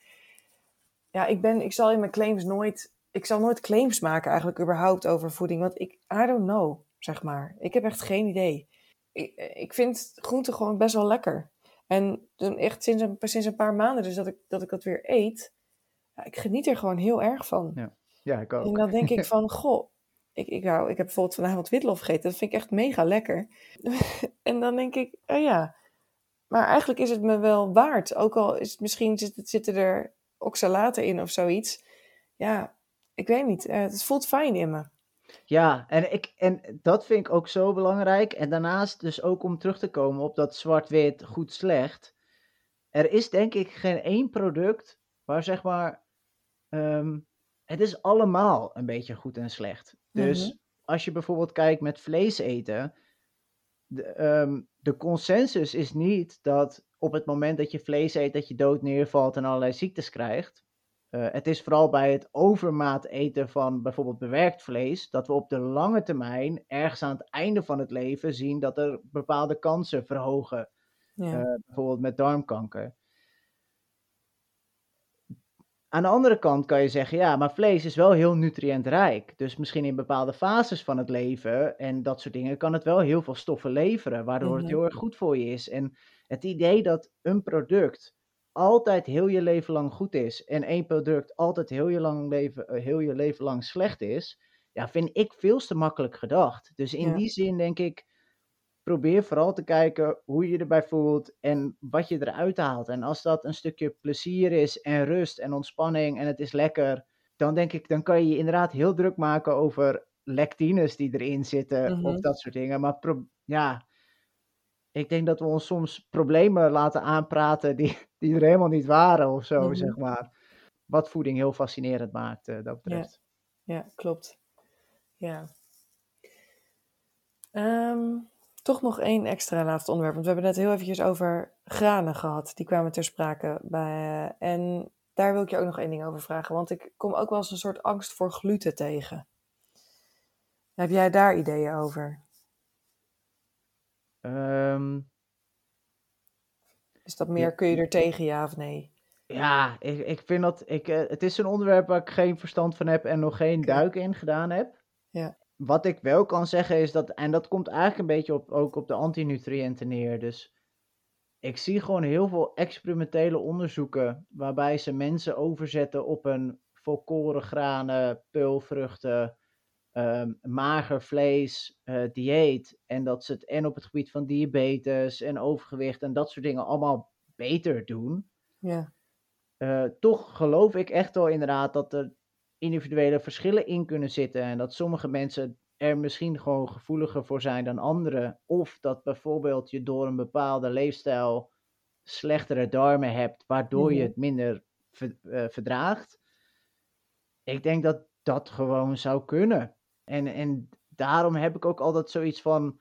ja, ik ben, ik zal in mijn claims nooit ik zal nooit claims maken eigenlijk überhaupt over voeding. Want ik, I don't know, zeg maar. Ik heb echt geen idee. Ik, ik vind groenten gewoon best wel lekker. En toen echt sinds een, sinds een paar maanden dus dat ik, dat ik dat weer eet. Ja, ik geniet er gewoon heel erg van. Ja, ja ik ook. En dan denk ik van, goh, ik, ik, hou, ik heb bijvoorbeeld vanavond witlof gegeten. Dat vind ik echt mega lekker. en dan denk ik, oh ja, maar eigenlijk is het me wel waard. Ook al is het misschien zitten er oxalaten in of zoiets. Ja, ik weet niet, uh, het voelt fijn in me. Ja, en, ik, en dat vind ik ook zo belangrijk. En daarnaast dus ook om terug te komen op dat zwart-wit goed-slecht. Er is denk ik geen één product waar zeg maar um, het is allemaal een beetje goed en slecht. Dus Mhm. als je bijvoorbeeld kijkt met vlees eten, de, ehm, de consensus is niet dat op het moment dat je vlees eet, dat je dood neervalt en allerlei ziektes krijgt. Eh, het is vooral bij het overmaat eten van bijvoorbeeld bewerkt vlees, dat we op de lange termijn, ergens aan het einde van het leven, zien dat er bepaalde kansen verhogen. Ja. Eh, bijvoorbeeld met darmkanker. Aan de andere kant kan je zeggen, ja, maar vlees is wel heel nutriëntrijk. Dus misschien in bepaalde fases van het leven en dat soort dingen kan het wel heel veel stoffen leveren, waardoor het Mhm. heel erg goed voor je is. En het idee dat een product altijd heel je leven lang goed is en één product altijd heel je, lang leven, eh, heel je leven lang slecht is, ja, vind ik veel te makkelijk gedacht. Dus in Ja. die zin denk ik, probeer vooral te kijken hoe je erbij voelt en wat je eruit haalt. En als dat een stukje plezier is en rust en ontspanning en het is lekker, dan denk ik, dan kan je je inderdaad heel druk maken over lectines die erin zitten of Mhm. dat soort dingen. Maar ja, ik denk dat we ons soms problemen laten aanpraten die, die er helemaal niet waren of zo, Mhm. zeg maar. Wat voeding heel fascinerend maakt, eh, dat betreft. Ja, klopt. Ja. Ehm, toch nog één extra laatste onderwerp. Want we hebben net heel eventjes over granen gehad. Die kwamen ter sprake. Bij, en daar wil ik je ook nog één ding over vragen. Want ik kom ook wel eens een soort angst voor gluten tegen. Heb jij daar ideeën over? Ehm, Is dat meer, kun je er tegen, ja of nee? Ja, ik, ik vind dat. Ik, eh, het is een onderwerp waar ik geen verstand van heb en nog geen duik in gedaan heb. Ja. Wat ik wel kan zeggen is dat. En dat komt eigenlijk een beetje op, ook op de antinutriënten neer. Dus ik zie gewoon heel veel experimentele onderzoeken. waarbij ze mensen overzetten op een volkoren granen, peulvruchten. Ehm, mager vlees eh, dieet. En dat ze het en op het gebied van diabetes en overgewicht en dat soort dingen allemaal beter doen. Ja. Eh, toch geloof ik echt wel inderdaad dat er individuele verschillen in kunnen zitten. En dat sommige mensen er misschien gewoon gevoeliger voor zijn dan anderen. Of dat bijvoorbeeld je door een bepaalde leefstijl slechtere darmen hebt, waardoor je Mhm. het minder ver- eh, verdraagt. Ik denk dat dat gewoon zou kunnen. En, en daarom heb ik ook altijd zoiets van,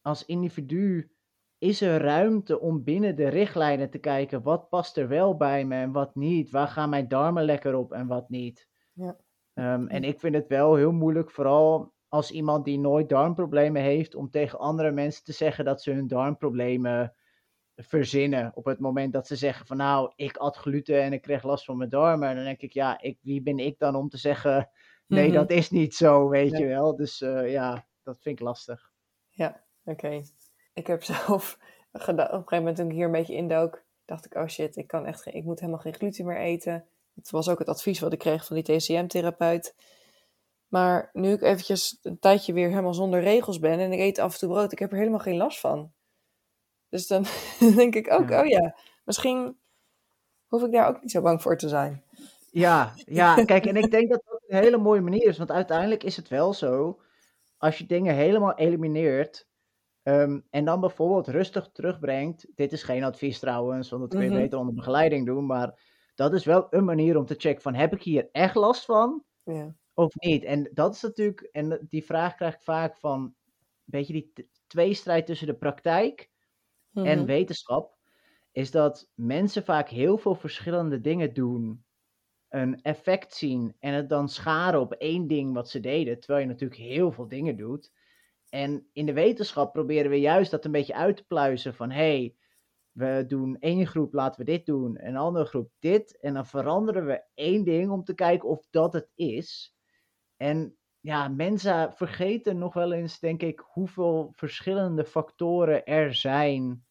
als individu is er ruimte om binnen de richtlijnen te kijken wat past er wel bij me en wat niet. Waar gaan mijn darmen lekker op en wat niet. Ja. Ehm, en ik vind het wel heel moeilijk, vooral als iemand die nooit darmproblemen heeft, om tegen andere mensen te zeggen dat ze hun darmproblemen verzinnen. Op het moment dat ze zeggen van nou, ik at gluten en ik kreeg last van mijn darmen. Dan denk ik, ja, ik, wie ben ik dan om te zeggen, nee, Mhm. dat is niet zo, weet Ja. je wel. Dus eh, ja, dat vind ik lastig. Ja, oké. Ik heb zelf gedaan, op een gegeven moment toen ik hier een beetje indook, dacht ik, oh shit, ik kan echt geen, ik moet helemaal geen gluten meer eten. Het was ook het advies wat ik kreeg van die TCM-therapeut. Maar nu ik eventjes een tijdje weer helemaal zonder regels ben en ik eet af en toe brood, ik heb er helemaal geen last van. Dus dan denk ik ook, Ja. oh ja, misschien hoef ik daar ook niet zo bang voor te zijn. Ja, ja, kijk, en ik denk dat een hele mooie manier is, want uiteindelijk is het wel zo, als je dingen helemaal elimineert ehm, en dan bijvoorbeeld rustig terugbrengt, dit is geen advies trouwens, want dat kun je Mhm. beter onder begeleiding doen, maar dat is wel een manier om te checken van, heb ik hier echt last van Ja, of niet? En dat is natuurlijk, en die vraag krijg ik vaak van, een beetje die tweestrijd tussen de praktijk en Mhm. wetenschap, is dat mensen vaak heel veel verschillende dingen doen, een effect zien en het dan scharen op één ding wat ze deden, terwijl je natuurlijk heel veel dingen doet. En in de wetenschap proberen we juist dat een beetje uit te pluizen van, hey, we doen één groep, laten we dit doen, en een andere groep dit, en dan veranderen we één ding om te kijken of dat het is. En ja, mensen vergeten nog wel eens, denk ik, hoeveel verschillende factoren er zijn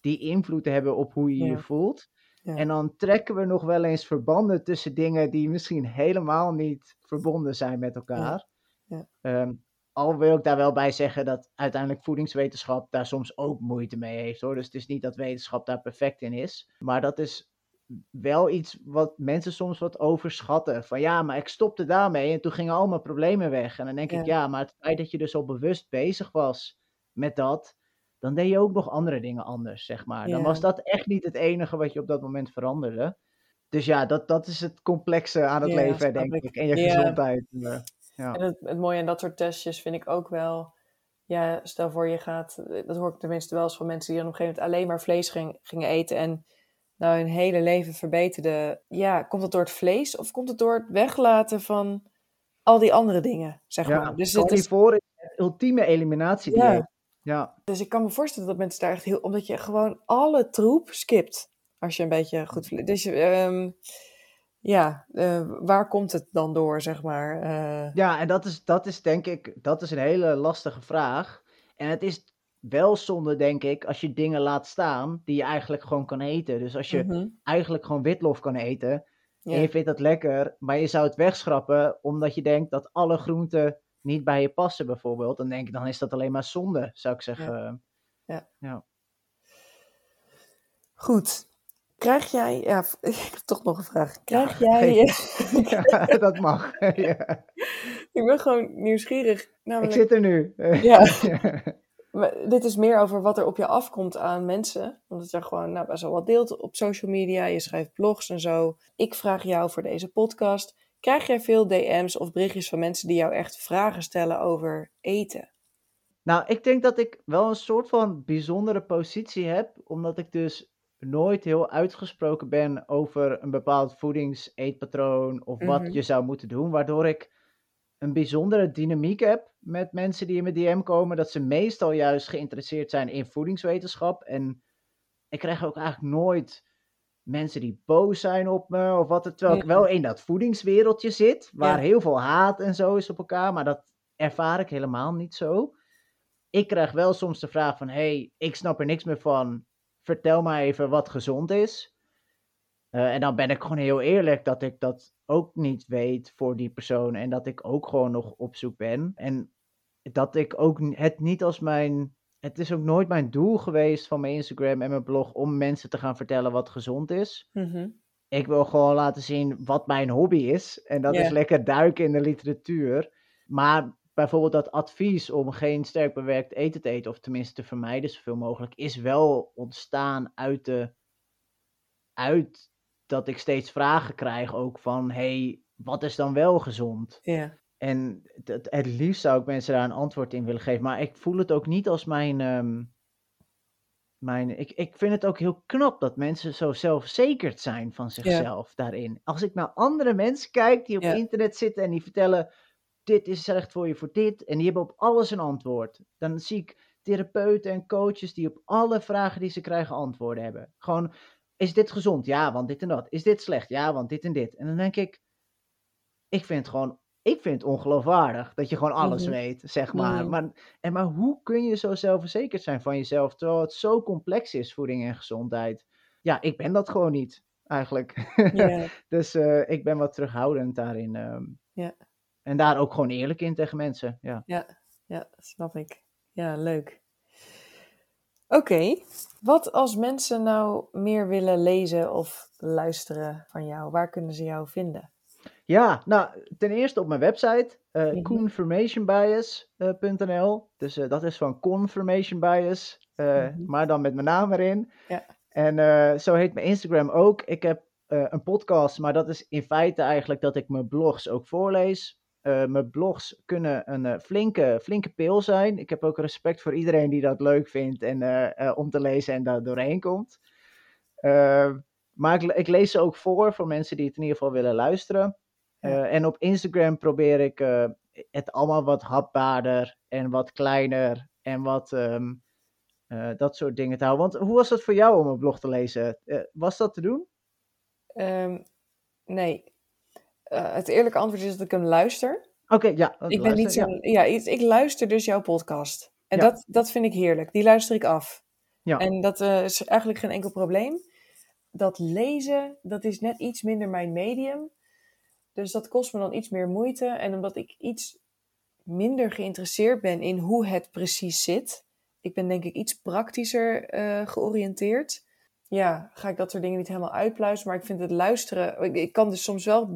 die invloed hebben op hoe je je voelt. Ja. En dan trekken we nog wel eens verbanden tussen dingen die misschien helemaal niet verbonden zijn met elkaar. Ja. Ehm, al wil ik daar wel bij zeggen dat uiteindelijk voedingswetenschap daar soms ook moeite mee heeft hoor. Dus het is niet dat wetenschap daar perfect in is. Maar dat is wel iets wat mensen soms wat overschatten. Van ja, maar ik stopte daarmee en toen gingen al mijn problemen weg. En dan denk ik, Ja. ja, maar het feit dat je dus al bewust bezig was met dat, dan deed je ook nog andere dingen anders, zeg maar. Dan Ja. was dat echt niet het enige wat je op dat moment veranderde. dus ja, dat, dat is het complexe aan het Ja, leven, denk ik. ik. En je Ja. gezondheid. eh, ja. En het, het mooie aan dat soort testjes vind ik ook wel. Ja, stel voor je gaat. Dat hoor ik tenminste wel eens van mensen die dan op een gegeven moment alleen maar vlees ging- gingen eten. En nou hun hele leven verbeterde. Ja, komt het door het vlees of komt het door het weglaten van al die andere dingen? Zeg Ja, maar. Dus, het is, het ultieme eliminatiedieet. Ja. Ja. dus ik kan me voorstellen dat mensen daar echt heel. Omdat je gewoon alle troep skipt. Als je een beetje goed. Dus ehm, ja, eh, waar komt het dan door, zeg maar? Eh, Ja, en dat is, dat is denk ik, dat is een hele lastige vraag. En het is wel zonde, denk ik, als je dingen laat staan die je eigenlijk gewoon kan eten. Dus als je mhm, eigenlijk gewoon witlof kan eten ja. en je vindt dat lekker, maar je zou het wegschrappen omdat je denkt dat alle groenten niet bij je passen bijvoorbeeld, dan denk ik, dan is dat alleen maar zonde, zou ik zeggen. Goed. Krijg jij, ja, ik heb toch nog een vraag. Krijg Ja, jij, Ja, dat mag. Ja. ik ben gewoon nieuwsgierig. Ik Namelijk, zit er nu. ja, maar dit is meer over wat er op je afkomt aan mensen. Omdat je gewoon nou, best wel wat deelt op social media. Je schrijft blogs en zo. Ik vraag jou voor deze podcast. Krijg jij veel DM's of berichtjes van mensen die jou echt vragen stellen over eten? Nou, ik denk dat ik wel een soort van bijzondere positie heb, omdat ik dus nooit heel uitgesproken ben over een bepaald voedingseetpatroon of wat Mhm. je zou moeten doen, waardoor ik een bijzondere dynamiek heb met mensen die in mijn DM komen, dat ze meestal juist geïnteresseerd zijn in voedingswetenschap. En ik krijg ook eigenlijk nooit mensen die boos zijn op me of wat, terwijl ik wel in dat voedingswereldje zit, waar Ja. heel veel haat en zo is op elkaar, maar dat ervaar ik helemaal niet zo ik krijg wel soms de vraag van, hey, ik snap er niks meer van, vertel mij even wat gezond is. Eh, en dan ben ik gewoon heel eerlijk dat ik dat ook niet weet voor die persoon en dat ik ook gewoon nog op zoek ben. En dat ik ook het niet als mijn, het is ook nooit mijn doel geweest van mijn Instagram en mijn blog om mensen te gaan vertellen wat gezond is. Mhm. Ik wil gewoon laten zien wat mijn hobby is. En dat is lekker duiken in de literatuur. Maar bijvoorbeeld dat advies om geen sterk bewerkt eten te eten, of tenminste te vermijden zoveel mogelijk, is wel ontstaan uit de. uit dat ik steeds vragen krijg ook van: hey, wat is dan wel gezond? Ja. En het, het liefst zou ik mensen daar een antwoord in willen geven. Maar ik voel het ook niet als mijn. ehm, mijn ik, ik vind het ook heel knap dat mensen zo zelfverzekerd zijn van zichzelf daarin. Als ik naar andere mensen kijk die op Ja. internet zitten en die vertellen: Dit is slecht voor je voor dit. En die hebben op alles een antwoord. Dan zie ik therapeuten en coaches die op alle vragen die ze krijgen antwoorden hebben. Gewoon: Is dit gezond? Ja, want dit en dat. Is dit slecht? Ja, want dit en dit. En dan denk ik: Ik vind het gewoon ik vind het ongeloofwaardig dat je gewoon alles Mhm. weet, zeg maar. Maar. En maar hoe kun je zo zelfverzekerd zijn van jezelf, terwijl het zo complex is, voeding en gezondheid? Ja, ik ben dat gewoon niet, eigenlijk. Dus eh, ik ben wat terughoudend daarin. ehm. En daar ook gewoon eerlijk in tegen mensen, ja. Ja, snap ik. Ja, leuk. Oké, wat als mensen nou meer willen lezen of luisteren van jou? Waar kunnen ze jou vinden? Ja, nou, ten eerste op mijn website, eh Mhm. confirmationbias.nl. Dus eh, dat is van confirmation bias, eh, Mhm. maar dan met mijn naam erin. Ja. En eh, zo heet mijn Instagram ook. Ik heb eh, een podcast, maar dat is in feite eigenlijk dat ik mijn blogs ook voorlees. Eh, mijn blogs kunnen een eh, flinke, flinke pil zijn. Ik heb ook respect voor iedereen die dat leuk vindt en, eh, eh, om te lezen en daar doorheen komt. Eh, maar ik, ik lees ze ook voor voor mensen die het in ieder geval willen luisteren. Eh, en op Instagram probeer ik eh, het allemaal wat hapbaarder en wat kleiner en wat ehm, eh, dat soort dingen te houden. Want hoe was het voor jou om een blog te lezen? Was dat te doen? Ehm, nee, het eerlijke antwoord is dat ik hem luister. Oké, ja. dat Ik ben niet luister, zo. Ja, ik, ik luister dus jouw podcast. En Ja. dat, dat vind ik heerlijk. Die luister ik af. Ja. En dat is eigenlijk geen enkel probleem. Dat lezen, dat is net iets minder mijn medium. Dus dat kost me dan iets meer moeite. En omdat ik iets minder geïnteresseerd ben in hoe het precies zit. Ik ben denk ik iets praktischer eh, georiënteerd. Ja, ga ik dat soort dingen niet helemaal uitpluizen. Maar ik vind het luisteren. Ik, ik kan dus soms wel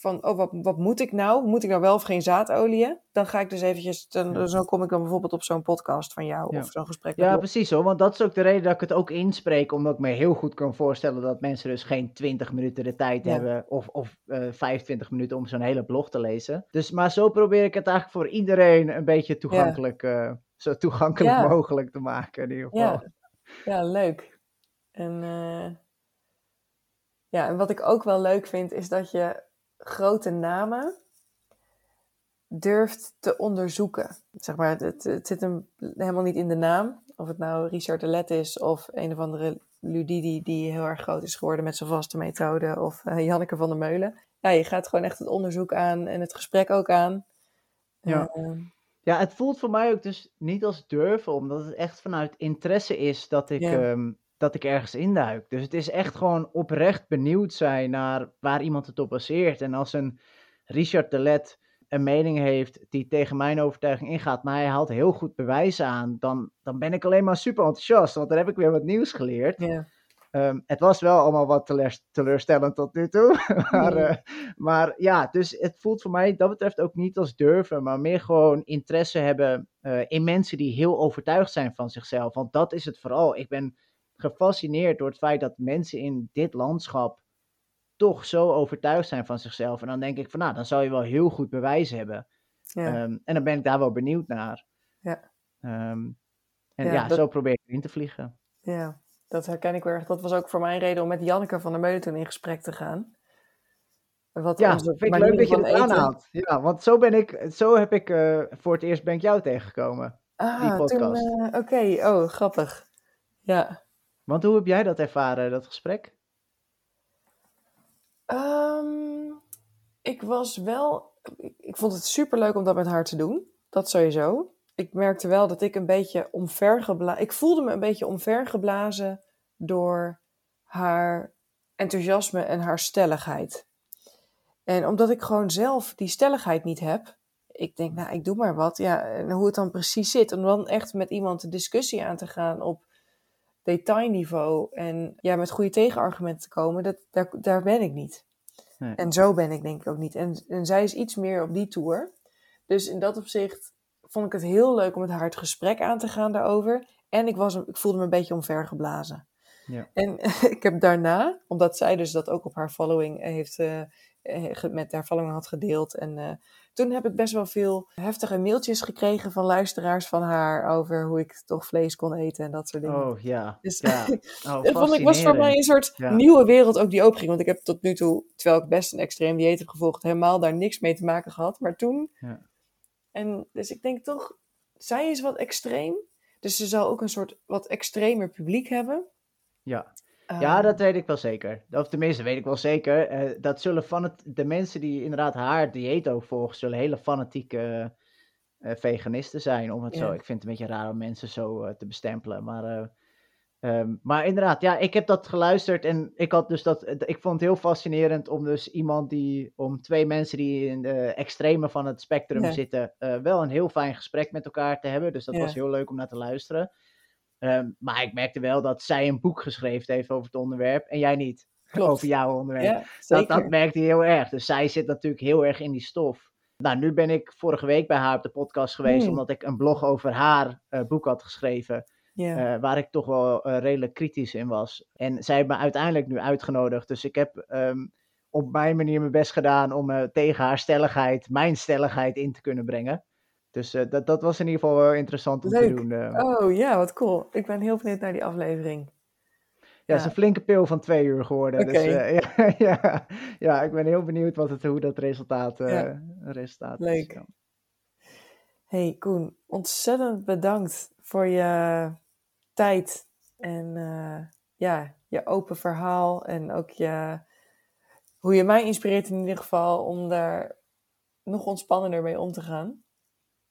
van, oh, wat, wat moet ik nou? Moet ik nou wel of geen zaadolie? Dan ga ik dus eventjes, dan, Ja. zo kom ik dan bijvoorbeeld op zo'n podcast van jou Ja. of zo'n gesprek. Ja, precies hoor. Want dat is ook de reden dat ik het ook inspreek. Omdat ik me heel goed kan voorstellen dat mensen dus geen 20 minuten de tijd Ja. hebben. Of, of eh 25 minuten om zo'n hele blog te lezen. Dus, maar zo probeer ik het eigenlijk voor iedereen een beetje toegankelijk, eh, zo toegankelijk mogelijk te maken in ieder geval. Ja, ja leuk. En, eh, ja, en wat ik ook wel leuk vind, is dat je grote namen durft te onderzoeken. Zeg maar, het, het zit hem helemaal niet in de naam. Of het nou Richard de Let is of een of andere Ludidi die heel erg groot is geworden met zijn vaste methode. Of eh, Janneke van der Meulen. Ja, je gaat gewoon echt het onderzoek aan en het gesprek ook aan. Ja. Eh, Ja, het voelt voor mij ook dus niet als durven, omdat het echt vanuit interesse is dat ik, ehm, dat ik ergens induik. Dus het is echt gewoon oprecht benieuwd zijn naar waar iemand het op baseert. En als een Richard de Let een mening heeft die tegen mijn overtuiging ingaat, maar hij haalt heel goed bewijs aan, dan, dan ben ik alleen maar super enthousiast, want dan heb ik weer wat nieuws geleerd. ja. Ehm, het was wel allemaal wat teleur- teleurstellend tot nu toe. maar, eh, maar ja, dus het voelt voor mij dat betreft ook niet als durven, maar meer gewoon interesse hebben eh, in mensen die heel overtuigd zijn van zichzelf. Want dat is het vooral. Ik ben gefascineerd door het feit dat mensen in dit landschap toch zo overtuigd zijn van zichzelf. En dan denk ik van, nou, dan zou je wel heel goed bewijs hebben. Ja. Ehm, en dan ben ik daar wel benieuwd naar. Ja. Ehm, en Ja, ja, dat- zo probeer ik erin te vliegen. Ja, dat herken ik wel erg. Dat was ook voor mij een reden om met Janneke van der Meulen toen in gesprek te gaan. Wat Ja, vind ik leuk dat je het aanhaalt. Ja, want zo ben ik, zo heb ik eh, voor het eerst ben ik jou tegengekomen. die Ah, toen, podcast. eh, oké. Oh, grappig. Ja. Want hoe heb jij dat ervaren, dat gesprek? Ehm, ik was wel... Ik, vond het superleuk om dat met haar te doen. Dat sowieso. Ik merkte wel dat ik een beetje omvergeblazen... Ik voelde me een beetje omvergeblazen door haar enthousiasme en haar stelligheid. En omdat ik gewoon zelf die stelligheid niet heb... Ik denk, nou, ik doe maar wat. Ja, en hoe het dan precies zit. Om dan echt met iemand de discussie aan te gaan op detailniveau en ja, met goede tegenargumenten te komen, dat, daar, daar ben ik niet. Nee. En zo ben ik denk ik ook niet. En, en zij is iets meer op die tour. Dus in dat opzicht vond ik het heel leuk om met haar het gesprek aan te gaan daarover. En ik, was, ik voelde me een beetje omvergeblazen. Ja. En ik heb daarna, omdat zij dus dat ook op haar following heeft, ge- met haar following had gedeeld. En eh, toen heb ik best wel veel heftige mailtjes gekregen van luisteraars van haar over hoe ik toch vlees kon eten en dat soort dingen. Oh ja. Dus ja. Oh, dat vond ik, was voor mij een soort Ja. nieuwe wereld ook die openging. Want ik heb tot nu toe, terwijl ik best een extreem dieet heb gevolgd, helemaal daar niks mee te maken gehad. Maar toen, Ja. en dus ik denk toch, zij is wat extreem. Dus ze zal ook een soort wat extremer publiek hebben. Ja. Ehm, ja, dat weet ik wel zeker. Of tenminste, weet ik wel zeker. Eh, dat zullen van het, de mensen die inderdaad haar dieet ook volgen, zullen hele fanatieke eh, veganisten zijn. Om het zo. Ik vind het een beetje raar om mensen zo eh, te bestempelen. Maar, eh, ehm, maar inderdaad, ja, ik heb dat geluisterd en ik had dus dat. Ik vond het heel fascinerend om dus iemand die, om twee mensen die in de extreme van het spectrum zitten, wel een heel fijn gesprek met elkaar te hebben. Dus dat was heel leuk om naar te luisteren. Ehm, maar ik merkte wel dat zij een boek geschreven heeft over het onderwerp en jij niet. Klopt. Over jouw onderwerp. Ja, dat, dat merkte hij heel erg. Dus zij zit natuurlijk heel erg in die stof. Nou, nu ben ik vorige week bij haar op de podcast geweest, Hmm. omdat ik een blog over haar eh, boek had geschreven. eh, waar ik toch wel eh, redelijk kritisch in was. En zij heeft me uiteindelijk nu uitgenodigd. Dus ik heb ehm, op mijn manier mijn best gedaan om tegen haar stelligheid, mijn stelligheid in te kunnen brengen. Dus eh, dat, dat was in ieder geval wel interessant om Leuk. te doen. eh. Oh ja, wat cool. Ik ben heel benieuwd naar die aflevering. Ja, het is een flinke pil van twee uur geworden. Dus eh, ja, ja, ja, ik ben heel benieuwd wat het, hoe dat resultaat, Ja. resultaat is. Leuk. Ja. Hey Koen, ontzettend bedankt voor je tijd en ja, je open verhaal en ook je, hoe je mij inspireert in ieder geval om daar nog ontspannender mee om te gaan.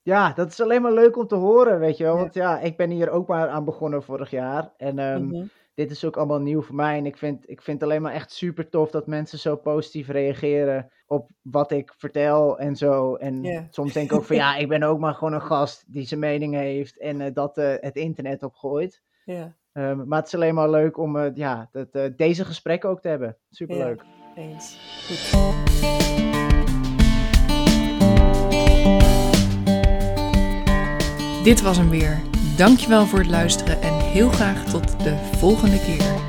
Ja, dat is alleen maar leuk om te horen, weet je wel. Ja. Want ja, ik ben hier ook maar aan begonnen vorig jaar. En ehm, Mhm. dit is ook allemaal nieuw voor mij. En ik vind, ik vind het alleen maar echt super tof dat mensen zo positief reageren op wat ik vertel en zo. En soms denk ik ook van ja, ik ben ook maar gewoon een gast die zijn mening heeft en eh, dat eh, het internet opgooit. Ja, Ehm, maar het is alleen maar leuk om eh, ja, dat, deze gesprekken ook te hebben. Superleuk. Ja, eens. Goed. Dit was hem weer. Dankjewel voor het luisteren en heel graag tot de volgende keer.